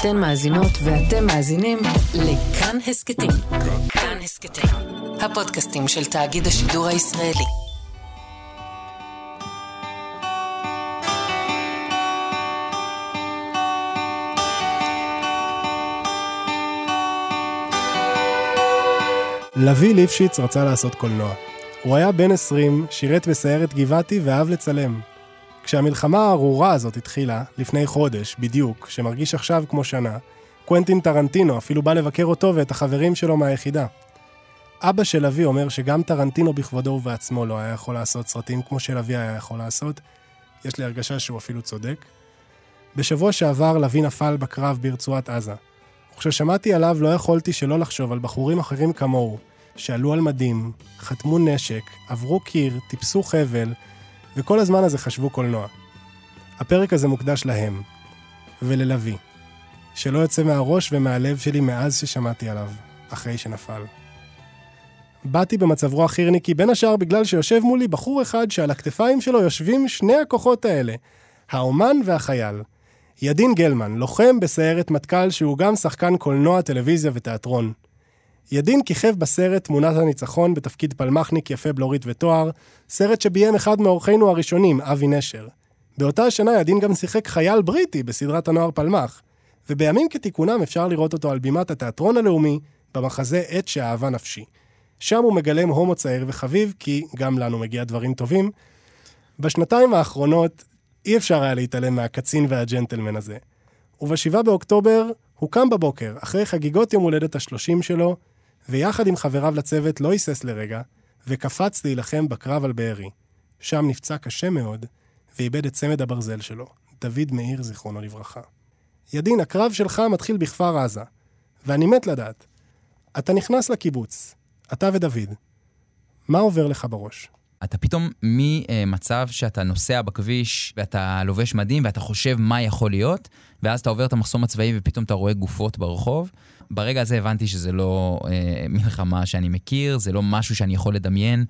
אתן מאזינות ואתם מאזינים לכאן הסכתים. כאן הסכתים, הפודקאסטים של תאגיד השידור הישראלי. לביא ליפשיץ רצה לעשות קולנוע. הוא היה בן 20, שירת בסיירת גבעתי ואהב לצלם. כשהמלחמה הארורה הזאת התחילה, לפני חודש, בדיוק, שמרגיש עכשיו כמו שנה, קוונטין טרנטינו אפילו בא לבקר אותו ואת החברים שלו מהיחידה. אבא של אבי אומר שגם טרנטינו בכבודו ובעצמו לא היה יכול לעשות סרטים כמו שלוי היה יכול לעשות. יש לי הרגשה שהוא אפילו צודק. בשבוע שעבר לוי נפל בקרב ברצועת עזה. וכששמעתי עליו לא יכולתי שלא לחשוב על בחורים אחרים כמוהו, שעלו על מדים, חתמו נשק, עברו קיר, טיפסו חבל, וכל הזמן הזה חשבו קולנוע. הפרק הזה מוקדש להם, וללוי, שלא יוצא מהראש ומהלב שלי מאז ששמעתי עליו, אחרי שנפל. באתי במצב רוח חירניקי, בין השאר בגלל שיושב מולי בחור אחד שעל הכתפיים שלו יושבים שני הכוחות האלה, האומן והחייל. ידין גלמן, לוחם בסיירת מטכ"ל שהוא גם שחקן קולנוע, טלוויזיה ותיאטרון. ידין כיכב בסרט תמונת הניצחון בתפקיד פלמחניק יפה בלורית ותואר, סרט שביים אחד מאורחינו הראשונים, אבי נשר. באותה השנה ידין גם שיחק חייל בריטי בסדרת הנוער פלמח, ובימים כתיקונם אפשר לראות אותו על בימת התיאטרון הלאומי, במחזה עת שאהבה נפשי. שם הוא מגלם הומו צעיר וחביב, כי גם לנו מגיע דברים טובים. בשנתיים האחרונות אי אפשר היה להתעלם מהקצין והג'נטלמן הזה. ובשבעה באוקטובר הוא קם בבוקר, אחרי חגיגות יום הולדת השלושים שלו, ויחד עם חבריו לצוות לא היסס לרגע, וקפץ להילחם בקרב על בארי. שם נפצע קשה מאוד, ואיבד את צמד הברזל שלו, דוד מאיר, זיכרונו לברכה. ידין, הקרב שלך מתחיל בכפר עזה, ואני מת לדעת. אתה נכנס לקיבוץ, אתה ודוד. מה עובר לך בראש? אתה פתאום ממצב שאתה נוסע בכביש ואתה לובש מדים ואתה חושב מה יכול להיות, ואז אתה עובר את המחסום הצבאי ופתאום אתה רואה גופות ברחוב. ברגע הזה הבנתי שזה לא אה, מלחמה שאני מכיר, זה לא משהו שאני יכול לדמיין.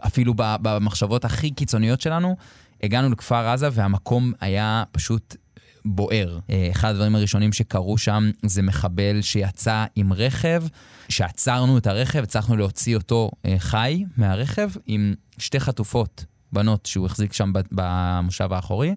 אפילו במחשבות הכי קיצוניות שלנו, הגענו לכפר עזה והמקום היה פשוט בוער. אה, אחד הדברים הראשונים שקרו שם זה מחבל שיצא עם רכב, שעצרנו את הרכב, הצלחנו להוציא אותו אה, חי מהרכב עם שתי חטופות, בנות, שהוא החזיק שם במושב האחורי.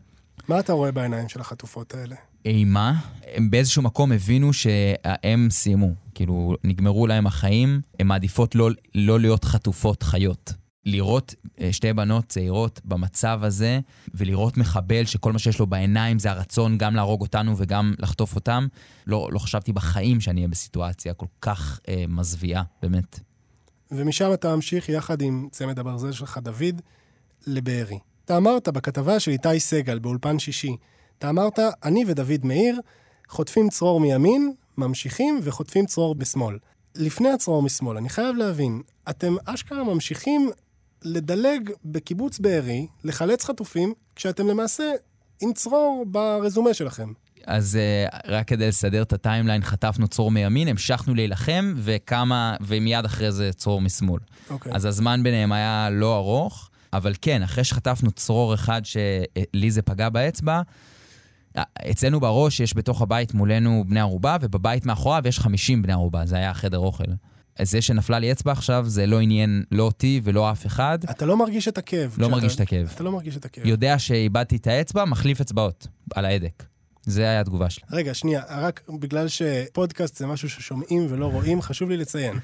מה אתה רואה בעיניים של החטופות האלה? אימה. הם באיזשהו מקום הבינו שהם סיימו. כאילו, נגמרו להם החיים, הן מעדיפות לא, לא להיות חטופות חיות. לראות אה, שתי בנות צעירות במצב הזה, ולראות מחבל שכל מה שיש לו בעיניים זה הרצון גם להרוג אותנו וגם לחטוף אותם, לא, לא חשבתי בחיים שאני אהיה בסיטואציה כל כך אה, מזוויעה, באמת. ומשם אתה ממשיך יחד עם צמד הברזל שלך, דוד, לבארי. אתה אמרת בכתבה של איתי סגל באולפן שישי, אתה אמרת, אני ודוד מאיר חוטפים צרור מימין, ממשיכים וחוטפים צרור בשמאל. לפני הצרור משמאל, אני חייב להבין, אתם אשכרה ממשיכים לדלג בקיבוץ בארי, לחלץ חטופים, כשאתם למעשה עם צרור ברזומה שלכם. אז uh, רק כדי לסדר את הטיימליין, חטפנו צרור מימין, המשכנו להילחם, וכמה, ומיד אחרי זה צרור משמאל. Okay. אוקיי. אז הזמן ביניהם היה לא ארוך, אבל כן, אחרי שחטפנו צרור אחד שלי זה פגע באצבע, אצלנו בראש יש בתוך הבית מולנו בני ערובה, ובבית מאחוריו יש 50 בני ערובה, זה היה חדר אוכל. זה שנפלה לי אצבע עכשיו, זה לא עניין לא אותי ולא אף אחד. אתה לא מרגיש את הכאב. לא מרגיש את הכאב. אתה לא מרגיש את הכאב. יודע שאיבדתי את האצבע, מחליף אצבעות על ההדק. זה היה התגובה שלי. רגע, שנייה, רק בגלל שפודקאסט זה משהו ששומעים ולא רואים, חשוב לי לציין.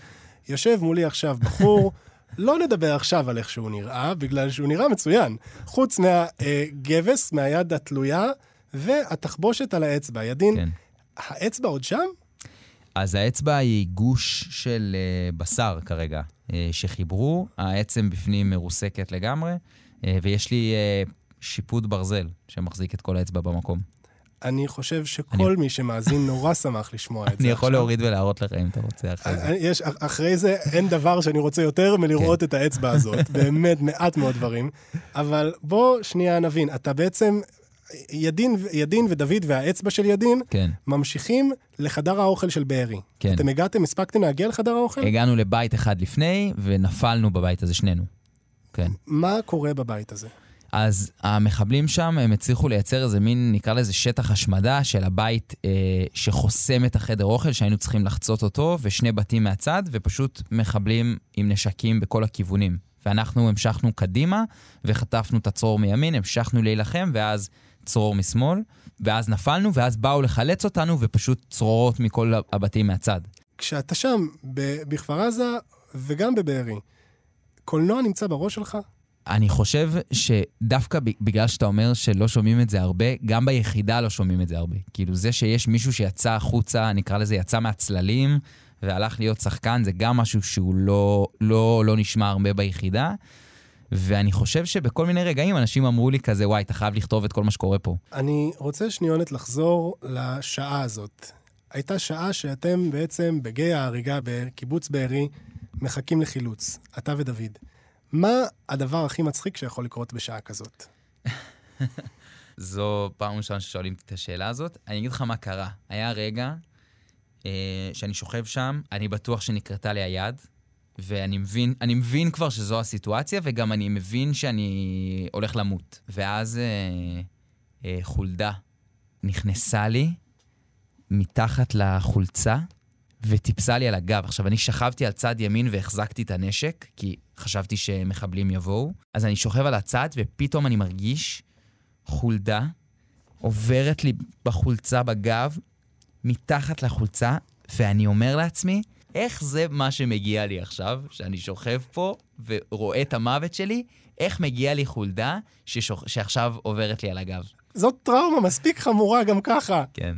יושב מולי עכשיו בחור, לא נדבר עכשיו על איך שהוא נראה, בגלל שהוא נראה מצוין. חוץ מהגבס, מהיד התלויה, והתחבושת על האצבע. ידין, כן. האצבע עוד שם? אז האצבע היא גוש של uh, בשר כרגע, uh, שחיברו, העצם בפנים מרוסקת לגמרי, uh, ויש לי שיפוד ברזל שמחזיק את כל האצבע במקום. אני חושב שכל אני... מי שמאזין נורא שמח לשמוע את זה אני יכול להוריד ולהראות לך אם אתה רוצה אחרי זה. יש, אחרי זה אין דבר שאני רוצה יותר מלראות כן. את האצבע הזאת. באמת, מעט מאוד דברים. אבל בוא שנייה נבין, אתה בעצם ידין, ידין ודוד והאצבע של ידין, כן. ממשיכים לחדר האוכל של בארי. כן. אתם הגעתם, הספקתם להגיע לחדר האוכל? הגענו לבית אחד לפני, ונפלנו בבית הזה שנינו. כן. מה קורה בבית הזה? אז המחבלים שם, הם הצליחו לייצר איזה מין, נקרא לזה שטח השמדה של הבית אה, שחוסם את החדר אוכל, שהיינו צריכים לחצות אותו, ושני בתים מהצד, ופשוט מחבלים עם נשקים בכל הכיוונים. ואנחנו המשכנו קדימה, וחטפנו את הצרור מימין, המשכנו להילחם, ואז צרור משמאל, ואז נפלנו, ואז באו לחלץ אותנו, ופשוט צרורות מכל הבתים מהצד. כשאתה שם, בכפר עזה וגם בבארי, קולנוע נמצא בראש שלך? אני חושב שדווקא בגלל שאתה אומר שלא שומעים את זה הרבה, גם ביחידה לא שומעים את זה הרבה. כאילו זה שיש מישהו שיצא החוצה, נקרא לזה, יצא מהצללים, והלך להיות שחקן, זה גם משהו שהוא לא, לא, לא נשמע הרבה ביחידה. ואני חושב שבכל מיני רגעים אנשים אמרו לי כזה, וואי, אתה חייב לכתוב את כל מה שקורה פה. אני רוצה שניונת לחזור לשעה הזאת. הייתה שעה שאתם בעצם בגיא ההריגה בקיבוץ בארי מחכים לחילוץ, אתה ודוד. מה הדבר הכי מצחיק שיכול לקרות בשעה כזאת? זו פעם ראשונה ששואלים את השאלה הזאת. אני אגיד לך מה קרה. היה רגע אה, שאני שוכב שם, אני בטוח שנקרתה לי היד, ואני מבין, אני מבין כבר שזו הסיטואציה, וגם אני מבין שאני הולך למות. ואז אה, אה, חולדה נכנסה לי מתחת לחולצה, וטיפסה לי על הגב. עכשיו, אני שכבתי על צד ימין והחזקתי את הנשק, כי חשבתי שמחבלים יבואו. אז אני שוכב על הצד, ופתאום אני מרגיש חולדה עוברת לי בחולצה בגב, מתחת לחולצה, ואני אומר לעצמי, איך זה מה שמגיע לי עכשיו, שאני שוכב פה ורואה את המוות שלי, איך מגיע לי חולדה ששוכ... שעכשיו עוברת לי על הגב? זאת טראומה מספיק חמורה גם ככה. כן.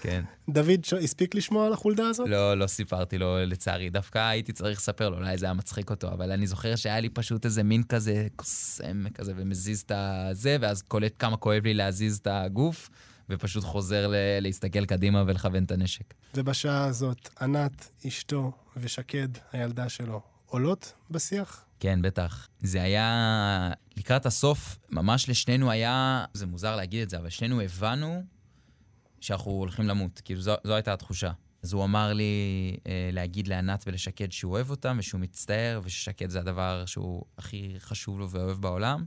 כן. דוד ש... הספיק לשמוע על החולדה הזאת? לא, לא סיפרתי לו, לצערי. דווקא הייתי צריך לספר לו, אולי זה היה מצחיק אותו, אבל אני זוכר שהיה לי פשוט איזה מין כזה קוסם כזה ומזיז את הזה, ואז קולט כמה כואב לי להזיז את הגוף, ופשוט חוזר ל- להסתכל קדימה ולכוון את הנשק. ובשעה הזאת, ענת, אשתו ושקד, הילדה שלו, עולות בשיח? כן, בטח. זה היה... לקראת הסוף, ממש לשנינו היה... זה מוזר להגיד את זה, אבל שנינו הבנו שאנחנו הולכים למות. כאילו, זו, זו הייתה התחושה. אז הוא אמר לי אה, להגיד לענת ולשקד שהוא אוהב אותם ושהוא מצטער, וששקד זה הדבר שהוא הכי חשוב לו ואוהב בעולם.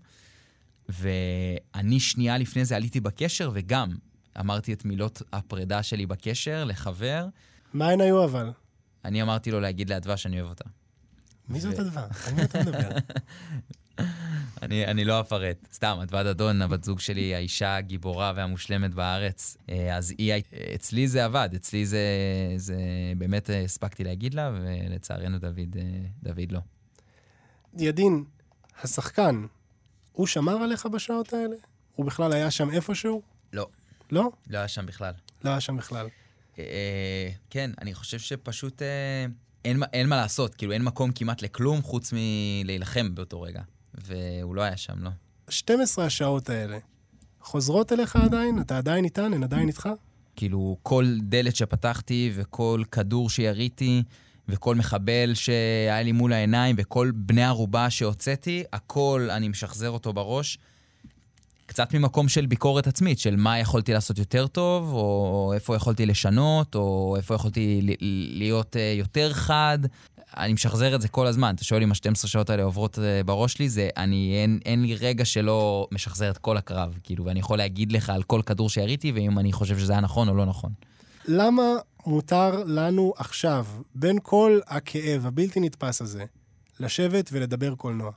ואני שנייה לפני זה עליתי בקשר, וגם אמרתי את מילות הפרידה שלי בקשר לחבר. מה הן היו אבל? אני אמרתי לו להגיד לאדווה שאני אוהב אותה. מי זאת אדווה? על מי אתה מדבר? אני, אני לא אפרט. סתם, אדוה דדון, הבת זוג שלי, האישה הגיבורה והמושלמת בארץ. אה, אז היא, אצלי זה עבד, אצלי זה, זה באמת הספקתי להגיד לה, ולצערנו דוד, אה, דוד לא. ידין, השחקן, הוא שמר עליך בשעות האלה? הוא בכלל היה שם איפשהו? לא. לא? לא היה שם בכלל. לא היה שם בכלל. אה, כן, אני חושב שפשוט אה, אין, אין מה לעשות, כאילו אין מקום כמעט לכלום חוץ מלהילחם באותו רגע. והוא לא היה שם, לא. 12 השעות האלה, חוזרות אליך עדיין? אתה עדיין איתן? הן עדיין איתך? כאילו, כל דלת שפתחתי וכל כדור שיריתי וכל מחבל שהיה לי מול העיניים וכל בני ערובה שהוצאתי, הכל אני משחזר אותו בראש. קצת ממקום של ביקורת עצמית, של מה יכולתי לעשות יותר טוב, או איפה יכולתי לשנות, או איפה יכולתי להיות אה, יותר חד. אני משחזר את זה כל הזמן. אתה שואל אם ה-12 שעות האלה עוברות אה, בראש שלי, זה אני, אין, אין לי רגע שלא משחזר את כל הקרב, כאילו, ואני יכול להגיד לך על כל כדור שיריתי, ואם אני חושב שזה היה נכון או לא נכון. למה מותר לנו עכשיו, בין כל הכאב הבלתי נתפס הזה, לשבת ולדבר קולנוע?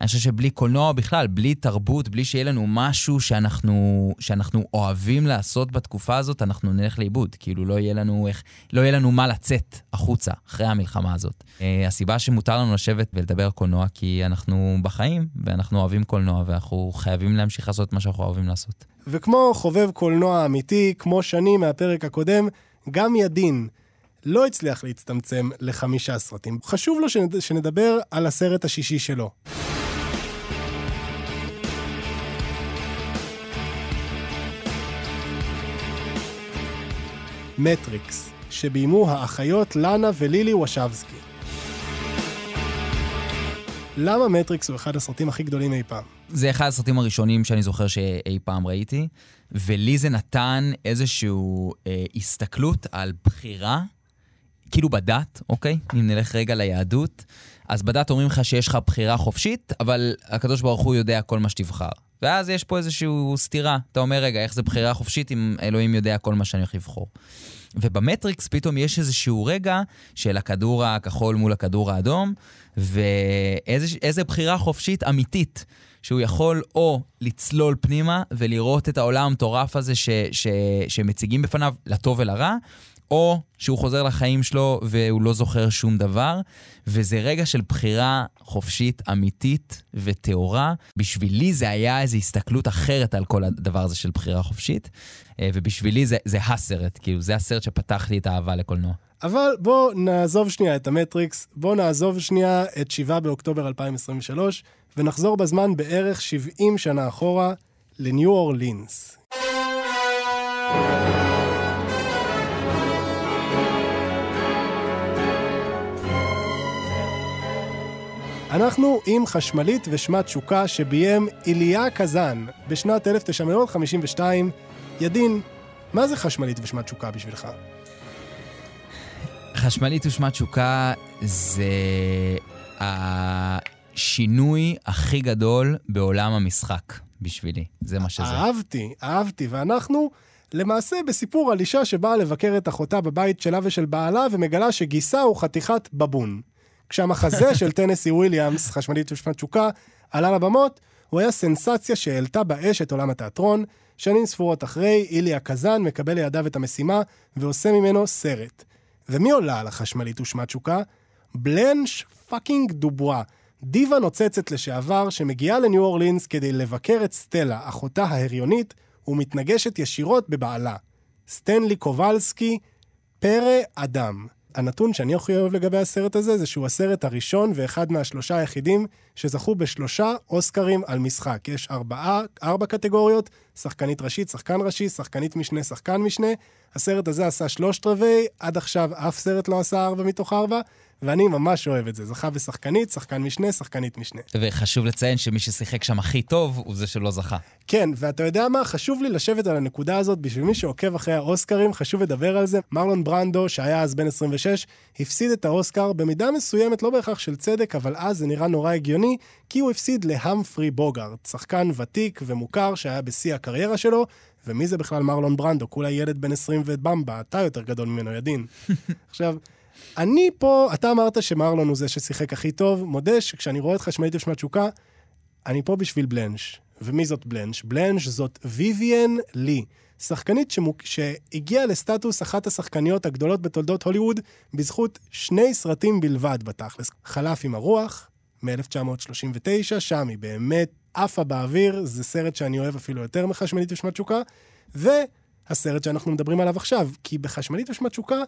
אני חושב שבלי קולנוע בכלל, בלי תרבות, בלי שיהיה לנו משהו שאנחנו, שאנחנו אוהבים לעשות בתקופה הזאת, אנחנו נלך לאיבוד. כאילו, לא יהיה לנו איך, לא יהיה לנו מה לצאת החוצה אחרי המלחמה הזאת. Uh, הסיבה שמותר לנו לשבת ולדבר קולנוע, כי אנחנו בחיים, ואנחנו אוהבים קולנוע, ואנחנו חייבים להמשיך לעשות מה שאנחנו אוהבים לעשות. וכמו חובב קולנוע אמיתי, כמו שני מהפרק הקודם, גם ידין. לא הצליח להצטמצם לחמישה סרטים. חשוב לו שנד... שנדבר על הסרט השישי שלו. מטריקס, שביימו האחיות לאנה ולילי וושבסקי. למה מטריקס הוא אחד הסרטים הכי גדולים אי פעם? זה אחד הסרטים הראשונים שאני זוכר שאי פעם ראיתי, ולי זה נתן איזושהי אה, הסתכלות על בחירה, כאילו בדת, אוקיי? אם נלך רגע ליהדות, אז בדת אומרים לך שיש לך בחירה חופשית, אבל הקדוש ברוך הוא יודע כל מה שתבחר. ואז יש פה איזושהי סתירה. אתה אומר, רגע, איך זה בחירה חופשית אם אלוהים יודע כל מה שאני הולך לבחור? ובמטריקס פתאום יש איזשהו רגע של הכדור הכחול מול הכדור האדום, ואיזה בחירה חופשית אמיתית. שהוא יכול או לצלול פנימה ולראות את העולם המטורף הזה ש, ש, שמציגים בפניו, לטוב ולרע, או שהוא חוזר לחיים שלו והוא לא זוכר שום דבר, וזה רגע של בחירה חופשית, אמיתית וטהורה. בשבילי זה היה איזו הסתכלות אחרת על כל הדבר הזה של בחירה חופשית, אה, ובשבילי זה, זה הסרט, כאילו, זה הסרט שפתח לי את האהבה לקולנוע. אבל בואו נעזוב שנייה את המטריקס, בואו נעזוב שנייה את 7 באוקטובר 2023, ונחזור בזמן בערך 70 שנה אחורה לניו אורלינס. אנחנו עם חשמלית ושמה תשוקה שביים איליה קזאן בשנת 1952. ידין, מה זה חשמלית ושמה תשוקה בשבילך? חשמלית ושמה תשוקה זה השינוי הכי גדול בעולם המשחק בשבילי. זה מה שזה. אהבתי, אהבתי. ואנחנו למעשה בסיפור על אישה שבאה לבקר את אחותה בבית שלה ושל בעלה ומגלה שגיסה הוא חתיכת בבון. כשהמחזה של טנסי וויליאמס, חשמלית ושמת תשוקה, עלה לבמות, הוא היה סנסציה שהעלתה באש את עולם התיאטרון. שנים ספורות אחרי, איליה קזאן מקבל לידיו את המשימה ועושה ממנו סרט. ומי עולה על החשמלית ושמה תשוקה? בלנש fucking דובואה, דיבה נוצצת לשעבר שמגיעה לניו אורלינס כדי לבקר את סטלה, אחותה ההריונית, ומתנגשת ישירות בבעלה. סטנלי קובלסקי, פרא אדם. הנתון שאני הכי אוהב לגבי הסרט הזה, זה שהוא הסרט הראשון ואחד מהשלושה היחידים שזכו בשלושה אוסקרים על משחק. יש ארבעה, ארבע קטגוריות, שחקנית ראשית, שחקן ראשי, שחקנית משנה, שחקן משנה. הסרט הזה עשה שלושת רבעי, עד עכשיו אף סרט לא עשה ארבע מתוך ארבע. ואני ממש אוהב את זה. זכה בשחקנית, שחקן משנה, שחקנית משנה. וחשוב לציין שמי ששיחק שם הכי טוב הוא זה שלא זכה. כן, ואתה יודע מה? חשוב לי לשבת על הנקודה הזאת, בשביל מי שעוקב אחרי האוסקרים, חשוב לדבר על זה. מרלון ברנדו, שהיה אז בן 26, הפסיד את האוסקר במידה מסוימת, לא בהכרח של צדק, אבל אז זה נראה נורא הגיוני, כי הוא הפסיד להמפרי בוגארט, שחקן ותיק ומוכר שהיה בשיא הקריירה שלו, ומי זה בכלל מרלון ברנדו? כולה ילד בן 20 ובמבה, אתה יותר גדול ממנו, ידין. עכשיו, אני פה, אתה אמרת שמרלון הוא זה ששיחק הכי טוב, מודה שכשאני רואה את חשמלית ושמת תשוקה, אני פה בשביל בלנש. ומי זאת בלנש? בלנש זאת ויvian לי, שחקנית שמוק... שהגיעה לסטטוס אחת השחקניות הגדולות בתולדות הוליווד בזכות שני סרטים בלבד בתכלס. חלף עם הרוח, מ-1939, שם היא באמת עפה באוויר, זה סרט שאני אוהב אפילו יותר מחשמלית ושמת תשוקה, והסרט שאנחנו מדברים עליו עכשיו, כי בחשמלית ושמת תשוקה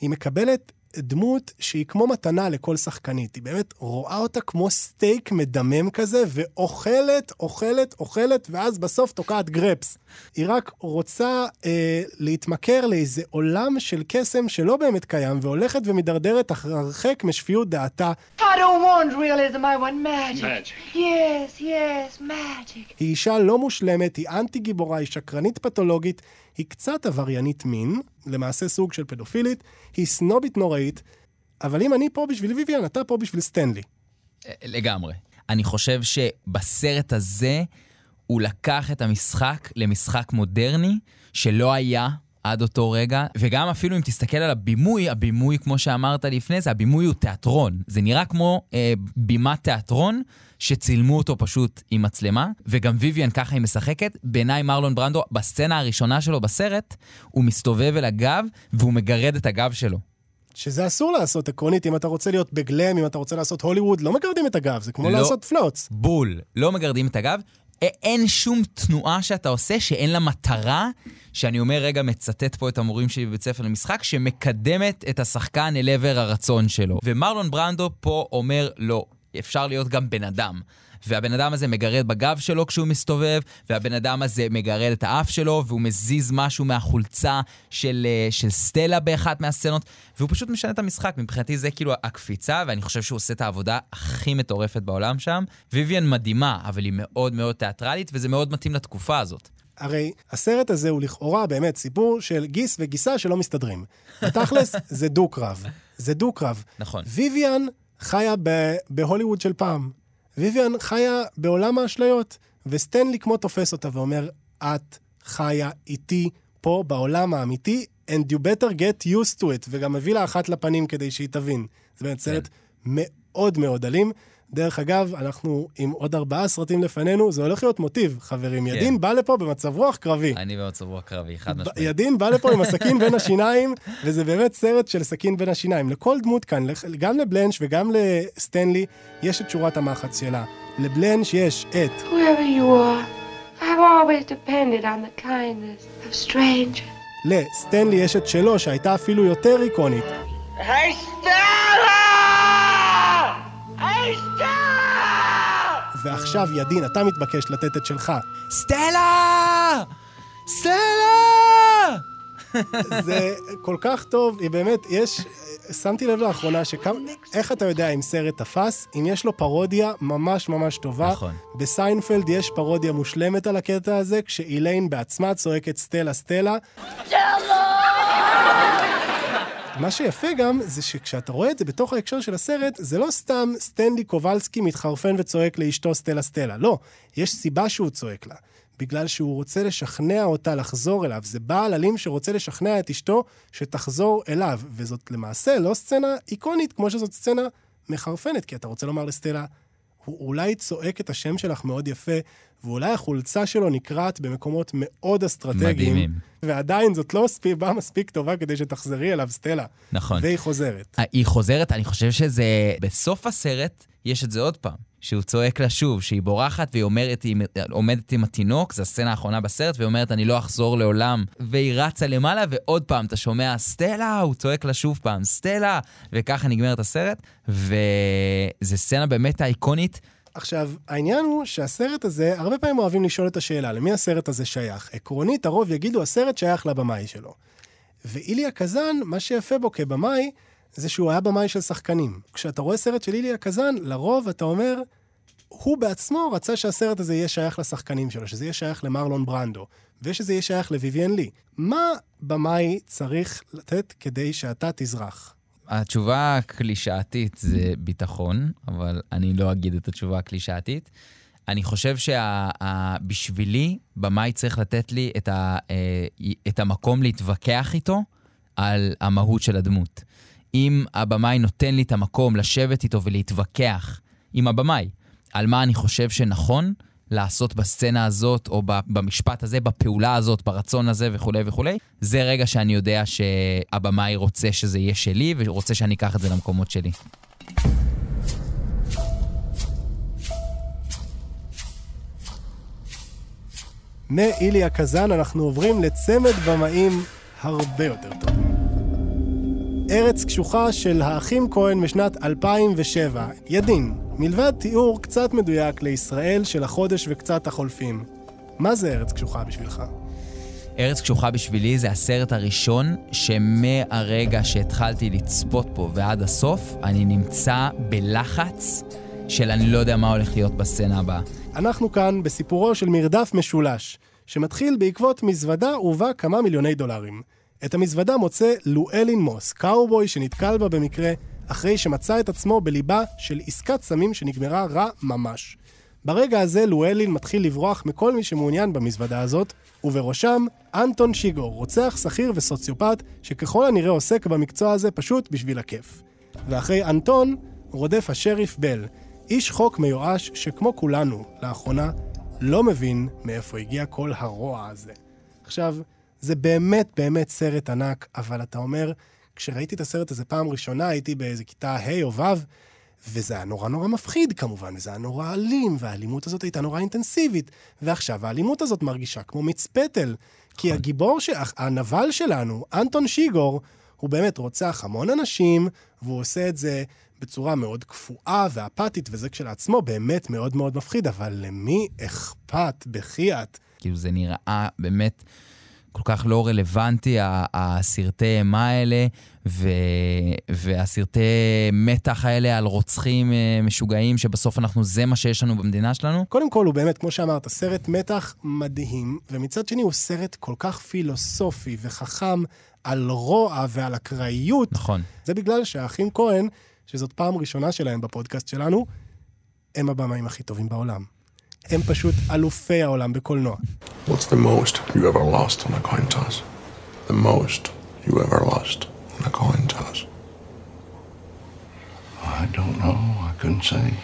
היא מקבלת דמות שהיא כמו מתנה לכל שחקנית. היא באמת רואה אותה כמו סטייק מדמם כזה, ואוכלת, אוכלת, אוכלת, ואז בסוף תוקעת גרפס. היא רק רוצה אה, להתמכר לאיזה עולם של קסם שלא באמת קיים, והולכת ומידרדרת הרחק משפיות דעתה. I don't want realism, I want magic. magic. Yes, yes, magic. היא אישה לא מושלמת, היא אנטי גיבורה, היא שקרנית פתולוגית, היא קצת עבריינית מין, למעשה סוג של פדופילית, היא סנובית נוראית, אבל אם אני פה בשביל ויvian, אתה פה בשביל סטנלי. אה, לגמרי. אני חושב שבסרט הזה הוא לקח את המשחק למשחק מודרני, שלא היה עד אותו רגע, וגם אפילו אם תסתכל על הבימוי, הבימוי, כמו שאמרת לפני זה, הבימוי הוא תיאטרון. זה נראה כמו אה, בימת תיאטרון, שצילמו אותו פשוט עם מצלמה, וגם ויvian ככה היא משחקת. בעיניי מרלון ברנדו, בסצנה הראשונה שלו בסרט, הוא מסתובב אל הגב, והוא מגרד את הגב שלו. שזה אסור לעשות עקרונית, אם אתה רוצה להיות בגלם, אם אתה רוצה לעשות הוליווד, לא מגרדים את הגב, זה כמו לא, לעשות פלוץ. בול, לא מגרדים את הגב. אין שום תנועה שאתה עושה שאין לה מטרה, שאני אומר, רגע, מצטט פה את המורים שלי בבית ספר למשחק, שמקדמת את השחקן אל עבר הרצון שלו. ומרלון ברנדו פה אומר, לא, אפשר להיות גם בן אדם. והבן אדם הזה מגרד בגב שלו כשהוא מסתובב, והבן אדם הזה מגרד את האף שלו, והוא מזיז משהו מהחולצה של, אה, של סטלה באחת מהסצנות, והוא פשוט משנה את המשחק. מבחינתי זה כאילו הקפיצה, ואני חושב שהוא עושה את העבודה הכי מטורפת בעולם שם. ויvian מדהימה, אבל היא מאוד מאוד תיאטרלית, וזה מאוד מתאים לתקופה הזאת. הרי הסרט הזה הוא לכאורה באמת סיפור של גיס וגיסה שלא מסתדרים. בתכלס, זה דו-קרב. זה דו-קרב. נכון. ויvian חיה ב- בהוליווד של פעם. ויויאן חיה בעולם האשליות, וסטנלי כמו תופס אותה ואומר, את חיה איתי פה בעולם האמיתי, and you better get used to it, וגם מביא לה אחת לפנים כדי שהיא תבין. זה באמת סרט מאוד מאוד אלים. דרך אגב, אנחנו עם עוד ארבעה סרטים לפנינו, זה הולך להיות מוטיב, חברים. כן. ידין בא לפה במצב רוח קרבי. אני במצב רוח קרבי, חד משמעית. ידין בא לפה עם הסכין בין השיניים, וזה באמת סרט של סכין בין השיניים. לכל דמות כאן, גם לבלנש וגם לסטנלי, יש את שורת המחץ שלה. לבלנש יש את Whoever you are, I've always depended on the kindness of strangers. לסטנלי יש את שלו, שהייתה אפילו יותר איקונית. Hey, Stella! Stella! ועכשיו, ידין, אתה מתבקש לתת את שלך. סטלה! סטלה! זה כל כך טוב, היא באמת, יש... שמתי לב לאחרונה שכמה... איך אתה יודע אם סרט תפס? אם יש לו פרודיה ממש ממש טובה. נכון. בסיינפלד יש פרודיה מושלמת על הקטע הזה, כשאיליין בעצמה צועקת סטלה סטלה. מה שיפה גם, זה שכשאתה רואה את זה בתוך ההקשר של הסרט, זה לא סתם סטנלי קובלסקי מתחרפן וצועק לאשתו סטלה סטלה. לא, יש סיבה שהוא צועק לה. בגלל שהוא רוצה לשכנע אותה לחזור אליו. זה בעל אלים שרוצה לשכנע את אשתו שתחזור אליו. וזאת למעשה לא סצנה איקונית, כמו שזאת סצנה מחרפנת, כי אתה רוצה לומר לסטלה, הוא אולי צועק את השם שלך מאוד יפה, ואולי החולצה שלו נקרעת במקומות מאוד אסטרטגיים. מדהימים. ועדיין זאת לא מספיק, באה מספיק טובה כדי שתחזרי אליו, סטלה. נכון. והיא חוזרת. אה, היא חוזרת, אני חושב שזה... בסוף הסרט יש את זה עוד פעם. שהוא צועק לה שוב, שהיא בורחת והיא אומרת, היא עומדת עם התינוק, זו הסצנה האחרונה בסרט, והיא אומרת, אני לא אחזור לעולם. והיא רצה למעלה, ועוד פעם, אתה שומע, סטלה, הוא צועק לה שוב פעם, סטלה, וככה נגמרת הסרט, וזו סצנה באמת האיקונית. עכשיו, העניין הוא שהסרט הזה, הרבה פעמים אוהבים לשאול את השאלה, למי הסרט הזה שייך? עקרונית, הרוב יגידו, הסרט שייך לבמאי שלו. ואיליה קזאן, מה שיפה בו כבמאי, זה שהוא היה במאי של שחקנים. כשאתה רואה סרט של איליה קזאן, לרוב אתה אומר, הוא בעצמו רצה שהסרט הזה יהיה שייך לשחקנים שלו, שזה יהיה שייך למרלון ברנדו, ושזה יהיה שייך לויביאן לי. מה במאי צריך לתת כדי שאתה תזרח? התשובה הקלישאתית זה ביטחון, אבל אני לא אגיד את התשובה הקלישאתית. אני חושב שבשבילי, במאי צריך לתת לי את, ה, אה, את המקום להתווכח איתו על המהות של הדמות. אם הבמאי נותן לי את המקום לשבת איתו ולהתווכח עם הבמאי על מה אני חושב שנכון לעשות בסצנה הזאת, או במשפט הזה, בפעולה הזאת, ברצון הזה וכולי וכולי, זה רגע שאני יודע שהבמאי רוצה שזה יהיה שלי, ורוצה שאני אקח את זה למקומות שלי. מאיליה קזאן אנחנו עוברים לצמד במאים הרבה יותר טוב. ארץ קשוחה של האחים כהן משנת 2007. ידין, מלבד תיאור קצת מדויק לישראל של החודש וקצת החולפים. מה זה ארץ קשוחה בשבילך? ארץ קשוחה בשבילי זה הסרט הראשון שמהרגע שהתחלתי לצפות פה ועד הסוף, אני נמצא בלחץ של אני לא יודע מה הולך להיות בסצנה הבאה. אנחנו כאן בסיפורו של מרדף משולש, שמתחיל בעקבות מזוודה ובה כמה מיליוני דולרים. את המזוודה מוצא לואלין מוס, קאובוי שנתקל בה במקרה, אחרי שמצא את עצמו בליבה של עסקת סמים שנגמרה רע ממש. ברגע הזה לואלין מתחיל לברוח מכל מי שמעוניין במזוודה הזאת, ובראשם אנטון שיגור, רוצח שכיר וסוציופט, שככל הנראה עוסק במקצוע הזה פשוט בשביל הכיף. ואחרי אנטון, רודף השריף בל, איש חוק מיואש שכמו כולנו, לאחרונה, לא מבין מאיפה הגיע כל הרוע הזה. עכשיו, זה באמת באמת סרט ענק, אבל אתה אומר, כשראיתי את הסרט הזה פעם ראשונה, הייתי באיזה כיתה ה' או ו', וזה היה נורא נורא מפחיד כמובן, וזה היה נורא אלים, והאלימות הזאת הייתה נורא אינטנסיבית. ועכשיו האלימות הזאת מרגישה כמו מיץ פטל, כי הגיבור, ש... הנבל שלנו, אנטון שיגור, הוא באמת רוצח המון אנשים, והוא עושה את זה בצורה מאוד קפואה ואפתית, וזה כשלעצמו באמת מאוד מאוד מפחיד, אבל למי אכפת, בחייאת? כאילו זה נראה באמת כל כך לא רלוונטי, הסרטי אימה האלה, ו... והסרטי מתח האלה על רוצחים אה, משוגעים, שבסוף אנחנו, זה מה שיש לנו במדינה שלנו. קודם כל, הוא באמת, כמו שאמרת, סרט מתח מדהים, ומצד שני הוא סרט כל כך פילוסופי וחכם על רוע ועל אקראיות. נכון. זה בגלל שהאחים כהן, שזאת פעם ראשונה שלהם בפודקאסט שלנו, הם הבמאים הכי טובים בעולם. הם פשוט אלופי העולם בקולנוע. What's the most you ever lost on a coin toss? The most you ever lost on a coin toss? I don't know. I couldn't say.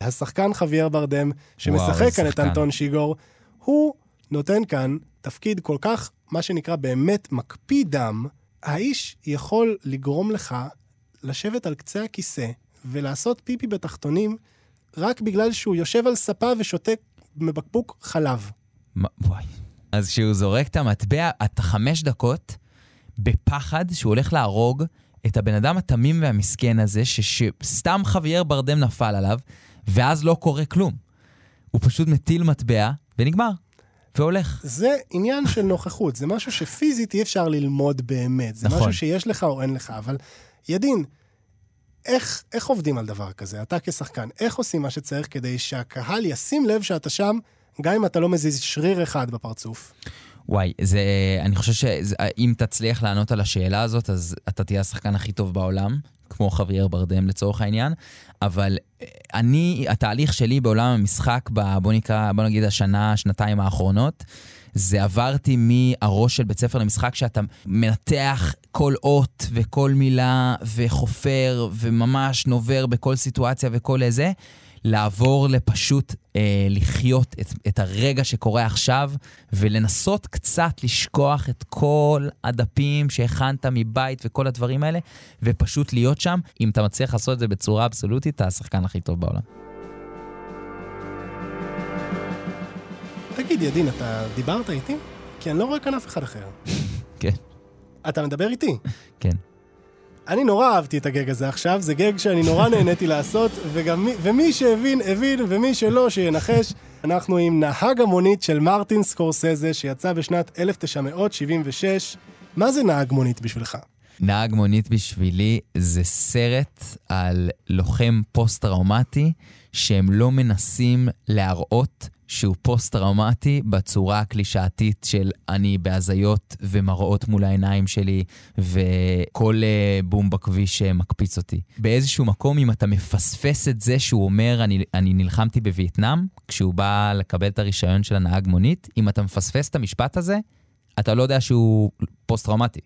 השחקן חוויאר ברדם, וואו, שמשחק איזה כאן את. אנטון שיגור, הוא נותן כאן תפקיד כל כך, מה שנקרא באמת מקפיא דם. האיש יכול לגרום לך לשבת על קצה הכיסא ולעשות פיפי בתחתונים רק בגלל שהוא יושב על ספה ושותה מבקבוק חלב. מה- וואי. אז כשהוא זורק את המטבע, אתה חמש דקות בפחד שהוא הולך להרוג את הבן אדם התמים והמסכן הזה, ש- שסתם חוויאר ברדם נפל עליו, ואז לא קורה כלום. הוא פשוט מטיל מטבע, ונגמר. והולך. זה עניין של נוכחות, זה משהו שפיזית אי אפשר ללמוד באמת. זה נכון. משהו שיש לך או אין לך, אבל ידין, איך, איך עובדים על דבר כזה? אתה כשחקן, איך עושים מה שצריך כדי שהקהל ישים לב שאתה שם, גם אם אתה לא מזיז שריר אחד בפרצוף? וואי, זה, אני חושב שאם תצליח לענות על השאלה הזאת, אז אתה תהיה השחקן הכי טוב בעולם, כמו חוויאר ברדם לצורך העניין, אבל אה, אני, התהליך שלי בעולם המשחק, ב, בוא נקרא, בוא נגיד השנה, שנתיים האחרונות, זה עברתי מהראש של בית ספר למשחק שאתה מנתח כל אות וכל מילה וחופר וממש נובר בכל סיטואציה וכל איזה, לעבור לפשוט אה, לחיות את, את הרגע שקורה עכשיו ולנסות קצת לשכוח את כל הדפים שהכנת מבית וכל הדברים האלה ופשוט להיות שם. אם אתה מצליח לעשות את זה בצורה אבסולוטית, אתה השחקן הכי טוב בעולם. תגיד, ידין, אתה דיברת איתי? כי אני לא רואה כאן אף אחד אחר. כן, אתה מדבר איתי? כן. אני נורא אהבתי את הגג הזה עכשיו, זה גג שאני נורא נהניתי לעשות, וגם מי, ומי שהבין, הבין, ומי שלא, שינחש. אנחנו עם נהג המונית של מרטין סקורסזה, שיצא בשנת 1976. מה זה נהג מונית בשבילך? נהג מונית בשבילי זה סרט על לוחם פוסט-טראומטי שהם לא מנסים להראות שהוא פוסט-טראומטי בצורה הקלישאתית של אני בהזיות ומראות מול העיניים שלי וכל אה, בום בכביש אה, מקפיץ אותי. באיזשהו מקום, אם אתה מפספס את זה שהוא אומר אני, אני נלחמתי בווייטנאם, כשהוא בא לקבל את הרישיון של הנהג מונית, אם אתה מפספס את המשפט הזה, אתה לא יודע שהוא פוסט-טראומטי.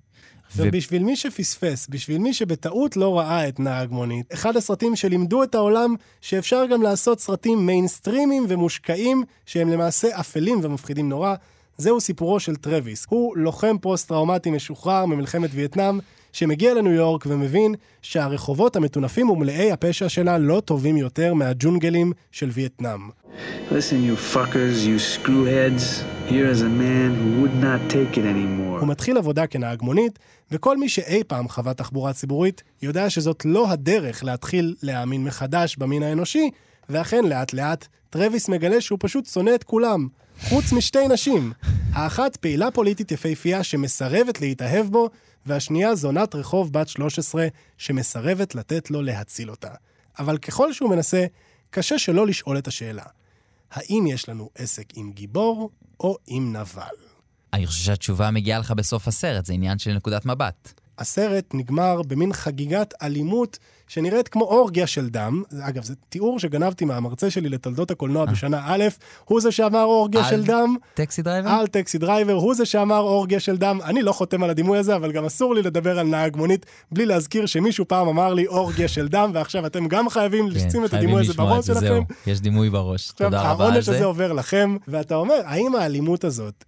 ו- ובשביל מי שפספס, בשביל מי שבטעות לא ראה את נהג מונית, אחד הסרטים שלימדו את העולם שאפשר גם לעשות סרטים מיינסטרימיים ומושקעים, שהם למעשה אפלים ומפחידים נורא, זהו סיפורו של טרוויס. הוא לוחם פוסט-טראומטי משוחרר ממלחמת וייטנאם, שמגיע לניו יורק ומבין שהרחובות המטונפים ומלאי הפשע שלה לא טובים יותר מהג'ונגלים של וייטנאם. Listen, you fuckers, you screwheads. Here is a man who would not take it anymore. הוא מתחיל עבודה כנהג מונית, וכל מי שאי פעם חווה תחבורה ציבורית, יודע שזאת לא הדרך להתחיל להאמין מחדש במין האנושי, ואכן לאט לאט, טרוויס מגלה שהוא פשוט שונא את כולם, חוץ משתי נשים. האחת פעילה פוליטית יפהפייה שמסרבת להתאהב בו, והשנייה זונת רחוב בת 13 שמסרבת לתת לו להציל אותה. אבל ככל שהוא מנסה, קשה שלא לשאול את השאלה, האם יש לנו עסק עם גיבור או עם נבל? אני חושב שהתשובה מגיעה לך בסוף הסרט, זה עניין של נקודת מבט. הסרט נגמר במין חגיגת אלימות שנראית כמו אורגיה של דם. אגב, זה תיאור שגנבתי מהמרצה שלי לתולדות הקולנוע בשנה א', הוא זה שאמר אורגיה על של דם. Taxi Driver? על Taxi Driver, הוא זה שאמר אורגיה של דם. אני לא חותם על הדימוי הזה, אבל גם אסור לי לדבר על נהג מונית בלי להזכיר שמישהו פעם אמר לי אורגיה של דם, ועכשיו אתם גם חייבים כן, לשים את הדימוי הזה בראש שלכם. זהו, יש דימוי בראש. תודה רבה על זה. הזה עובר לכם, ואתה אומר, האם האלימות הזאת,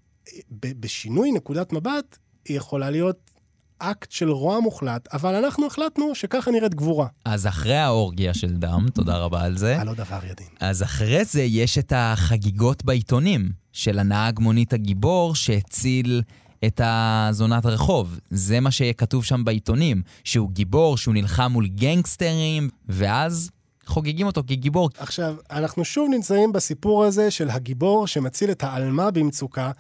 בשינוי נקודת מבט, היא יכולה להיות אקט של רוע מוחלט, אבל אנחנו החלטנו שככה נראית גבורה. אז אחרי האורגיה של דם, תודה רבה על זה, על עוד דבר ידין. אז אחרי זה יש את החגיגות בעיתונים של הנהג מונית הגיבור שהציל את הזונת רחוב. זה מה שכתוב שם בעיתונים, שהוא גיבור, שהוא נלחם מול גנגסטרים, ואז חוגגים אותו כגיבור. עכשיו, אנחנו שוב נמצאים בסיפור הזה של הגיבור שמציל את העלמה במצוקה.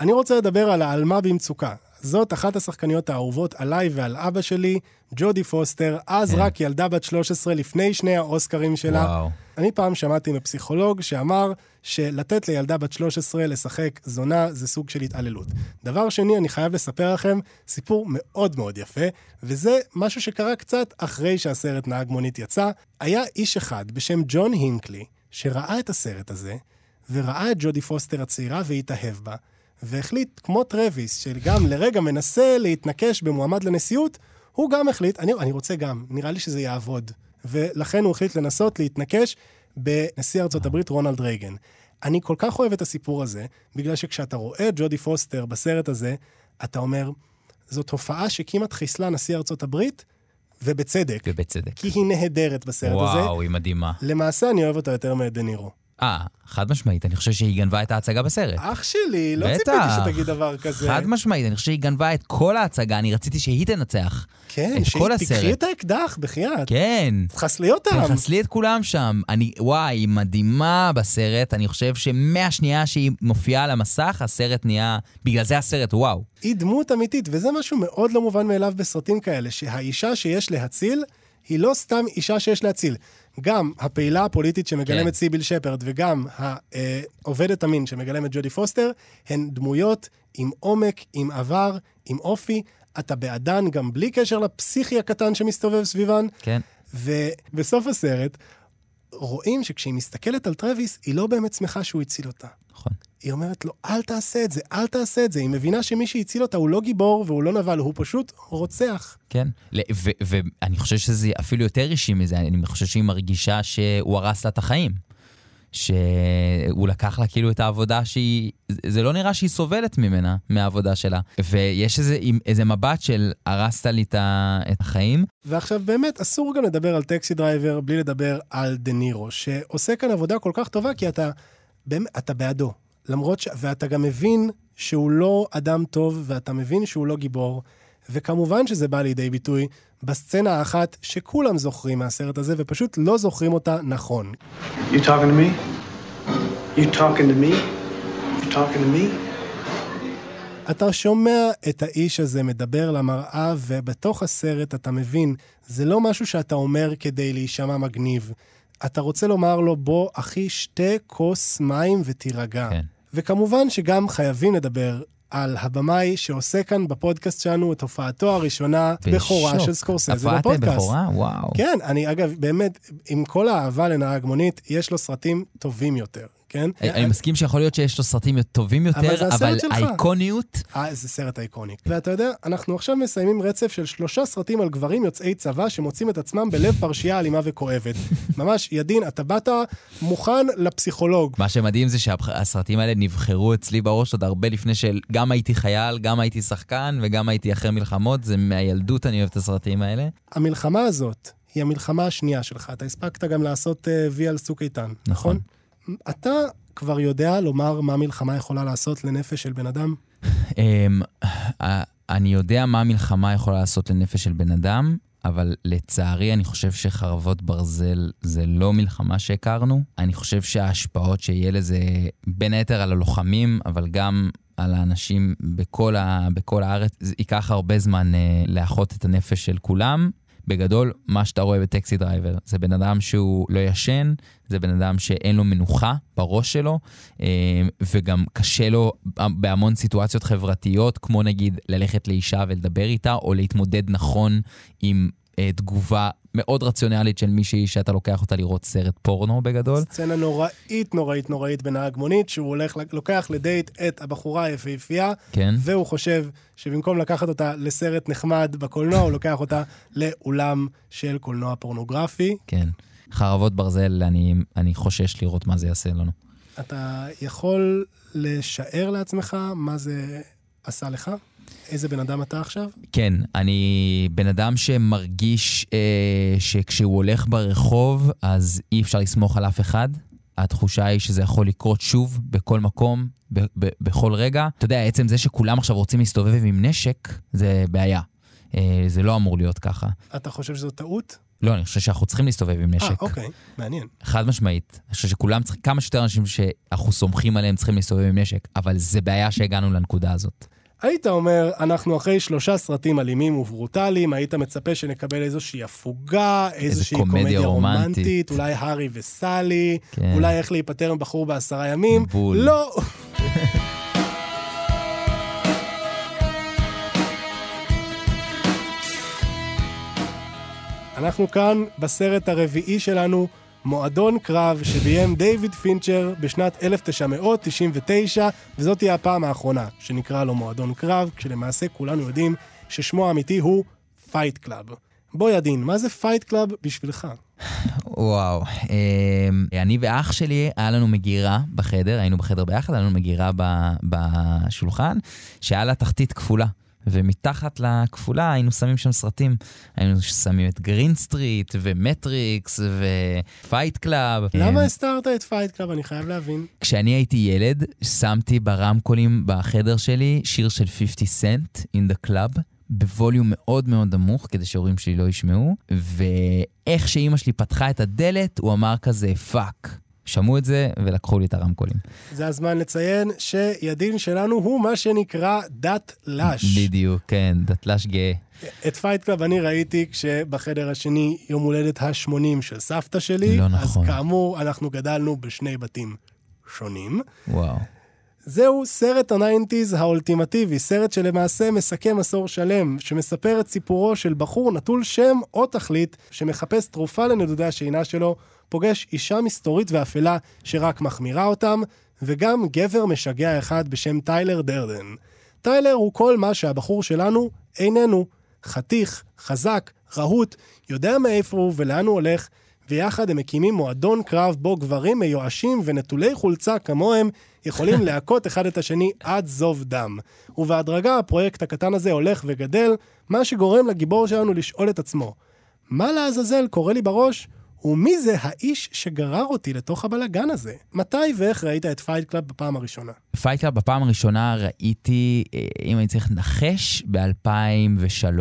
אני רוצה לדבר על העלמה במצוקה. זאת אחת השחקניות האהובות עליי ועל אבא שלי, ג'ודי פוסטר, אז כן. רק ילדה בת 13 לפני שני האוסקרים שלה. וואו. אני פעם שמעתי מפסיכולוג שאמר שלתת לילדה בת 13 לשחק זונה זה סוג של התעללות. דבר שני, אני חייב לספר לכם סיפור מאוד מאוד יפה, וזה משהו שקרה קצת אחרי שהסרט נהג מונית יצא. היה איש אחד בשם ג'ון הינקלי, שראה את הסרט הזה, וראה את ג'ודי פוסטר הצעירה והתאהב בה, והחליט, כמו טרוויס, שגם לרגע מנסה להתנקש במועמד לנשיאות, הוא גם החליט, אני, אני רוצה גם, נראה לי שזה יעבוד. ולכן הוא החליט לנסות להתנקש בנשיא ארצות הברית רונלד רייגן. אני כל כך אוהב את הסיפור הזה, בגלל שכשאתה רואה את ג'ודי פוסטר בסרט הזה, אתה אומר, זאת הופעה שכמעט חיסלה נשיא ארצות הברית, ובצדק, ובצדק. כי היא נהדרת בסרט הזה. וואו, היא מדהימה. למעשה, אני אוהב אותה יותר מדה נירו. אה, חד משמעית, אני חושב שהיא גנבה את ההצגה בסרט. אח שלי, לא. ציפיתי שתגיד דבר כזה. חד משמעית, אני חושב שהיא גנבה את כל ההצגה, אני רציתי שהיא תנצח. כן, הסרט. את האקדח, בחייאת. כן. תחסלי אותם. תחסלי את כולם שם. אני, וואי, היא מדהימה בסרט, אני חושב שמהשנייה שהיא מופיעה על המסך, הסרט נהיה... בגלל זה הסרט, וואו. היא דמות אמיתית, וזה משהו מאוד לא מובן מאליו בסרטים כאלה, שהאישה שיש להציל, היא לא סתם אישה שיש להציל. גם הפעילה הפוליטית שמגלמת כן. סיביל שפרד, וגם העובדת המין שמגלמת ג'ודי פוסטר, הן דמויות עם עומק, עם עבר, עם אופי. אתה בעדן גם בלי קשר לפסיכי הקטן שמסתובב סביבן. כן. ובסוף הסרט, רואים שכשהיא מסתכלת על טרוויס, היא לא באמת שמחה שהוא הציל אותה. היא אומרת לו, אל תעשה את זה, אל תעשה את זה. היא מבינה שמי שהציל אותה הוא לא גיבור והוא לא נבל, הוא פשוט רוצח. כן. ואני חושב שזה אפילו יותר אישי מזה, אני חושב שהיא מרגישה שהוא הרס לה את החיים. שהוא לקח לה כאילו את העבודה שהיא, זה לא נראה שהיא סובלת ממנה, מהעבודה שלה. ויש איזה, איזה מבט של הרסת לי את החיים. ועכשיו באמת, אסור גם לדבר על Taxi Driver בלי לדבר על דה נירו, שעושה כאן עבודה כל כך טובה, כי אתה, באמת, אתה בעדו. למרות ש... ואתה גם מבין שהוא לא אדם טוב, ואתה מבין שהוא לא גיבור. וכמובן שזה בא לידי ביטוי בסצנה האחת שכולם זוכרים מהסרט הזה, ופשוט לא זוכרים אותה נכון. You talking to me? You talking to me? You talking to me? אתה שומע את האיש הזה מדבר למראה, ובתוך הסרט אתה מבין, זה לא משהו שאתה אומר כדי להישמע מגניב. אתה רוצה לומר לו, בוא, אחי, שתה כוס מים ותירגע. כן. וכמובן שגם חייבים לדבר על הבמאי שעושה כאן בפודקאסט שלנו את הופעתו הראשונה, בכורה. של סקורסזה בפודקאסט. בכורה? וואו. כן, אני אגב, באמת, עם כל האהבה לנהג מונית, יש לו סרטים טובים יותר, כן? אני מסכים שיכול להיות שיש לו סרטים טובים יותר, זה אבל. האיקוניות, אה, איזה סרט איקוני. ואתה יודע, אנחנו עכשיו מסיימים רצף של שלושה סרטים על גברים יוצאי צבא שמוצאים את עצמם בלב פרשייה אלימה וכואבת. ממש, ידין, אתה באת מוכן לפסיכולוג. מה שמדהים זה שהסרטים האלה נבחרו אצלי בראש עוד הרבה לפני שגם הייתי חייל, גם הייתי שחקן וגם הייתי אחרי מלחמות, זה מהילדות אני אוהב את הסרטים האלה. המלחמה הזאת היא המלחמה השנייה שלך. אתה הספקת גם לעשות uh, וי על צוק איתן, נכון? אתה כבר יודע לומר מה מלחמה יכולה לעשות לנפש של בן אדם? אמ, ה- אני יודע מה מלחמה יכולה לעשות לנפש של בן אדם, אבל לצערי אני חושב שחרבות ברזל זה לא מלחמה שהכרנו. אני חושב שההשפעות שיהיה לזה בין היתר על הלוחמים, אבל גם על האנשים בכל, ה, בכל הארץ, זה ייקח הרבה זמן אה, לאחות את הנפש של כולם. בגדול, מה שאתה רואה ב Taxi Driver, זה בן אדם שהוא לא ישן, זה בן אדם שאין לו מנוחה בראש שלו, אה, וגם קשה לו בהמון סיטואציות חברתיות, כמו נגיד ללכת לאישה ולדבר איתה, או להתמודד נכון עם אה, תגובה מאוד רציונלית של מישהי שאתה לוקח אותה לראות סרט פורנו בגדול. סצנה נוראית, נוראית, נוראית בנהג מונית, שהוא הולך, לוקח לדייט את הבחורה היפהפייה, כן. והוא חושב שבמקום לקחת אותה לסרט נחמד בקולנוע, הוא לוקח אותה לאולם של קולנוע פורנוגרפי. כן. חרבות ברזל, אני, אני חושש לראות מה זה יעשה לנו. אתה יכול לשער לעצמך מה זה עשה לך? איזה בן אדם אתה עכשיו? כן, אני בן אדם שמרגיש אה, שכשהוא הולך ברחוב, אז אי אפשר לסמוך על אף אחד. התחושה היא שזה יכול לקרות שוב, בכל מקום, ב- ב- בכל רגע. אתה יודע, עצם זה שכולם עכשיו רוצים להסתובב עם נשק, זה בעיה. אה, זה לא אמור להיות ככה. אתה חושב שזו טעות? לא, אני חושב שאנחנו צריכים להסתובב עם נשק. אה, אוקיי, מעניין. חד משמעית. אני חושב שכולם צריכים, כמה שיותר אנשים שאנחנו סומכים עליהם צריכים להסתובב עם נשק, אבל זה בעיה שהגענו לנקודה הזאת. היית אומר, אנחנו אחרי שלושה סרטים אלימים וברוטליים, היית מצפה שנקבל איזושהי הפוגה, איזושהי קומדיה קומדיה רומנטית. רומנטית, אולי הארי וסלי, כן. אולי איך להיפטר מבחור בעשרה ימים. בול. לא. אנחנו כאן בסרט הרביעי שלנו, מועדון קרב שביים דיוויד פינצ'ר בשנת 1999, וזאת תהיה הפעם האחרונה שנקרא לו מועדון קרב, כשלמעשה כולנו יודעים ששמו האמיתי הוא Fight Club. בוא ידין, מה זה Fight Club בשבילך? וואו. אמ, אני ואח שלי, היה לנו מגירה בחדר, היינו בחדר ביחד, היה לנו מגירה בשולחן, שהיה לה תחתית כפולה. ומתחת לכפולה היינו שמים שם סרטים. היינו שמים את Green Street, ומטריקס, ו Fight Club. למה הסתרת את Fight Club? אני חייב להבין. כשאני הייתי ילד, שמתי ברמקולים בחדר שלי שיר של 50 סנט, In the Club, בווליום מאוד מאוד נמוך, כדי שההורים שלי לא ישמעו, ואיך שאימא שלי פתחה את הדלת, הוא אמר כזה, fuck. שמעו את זה ולקחו לי את הרמקולים. זה הזמן לציין שידין שלנו הוא מה שנקרא דתל"ש. בדיוק, כן, דתל"ש גאה. את Fight Club אני ראיתי כשבחדר השני יום הולדת ה-80 של סבתא שלי. לא נכון. אז כאמור, אנחנו גדלנו בשני בתים שונים. וואו. זהו סרט ה nineties האולטימטיבי, סרט שלמעשה מסכם עשור שלם, שמספר את סיפורו של בחור נטול שם או תכלית, שמחפש תרופה לנדודי השינה שלו, פוגש אישה מסתורית ואפלה שרק מחמירה אותם, וגם גבר משגע אחד בשם טיילר דרדן. טיילר הוא כל מה שהבחור שלנו איננו. חתיך, חזק, רהוט, יודע מאיפה הוא ולאן הוא הולך, ויחד הם מקימים מועדון קרב בו גברים מיואשים ונטולי חולצה כמוהם יכולים להכות אחד את השני עד זוב דם. ובהדרגה הפרויקט הקטן הזה הולך וגדל, מה שגורם לגיבור שלנו לשאול את עצמו, מה לעזאזל קורה לי בראש? ומי זה האיש שגרר אותי לתוך הבלגן הזה? מתי ואיך ראית את Fight Club בפעם הראשונה? Fight Club בפעם הראשונה ראיתי, אה, אם אני צריך לנחש, ב-2003.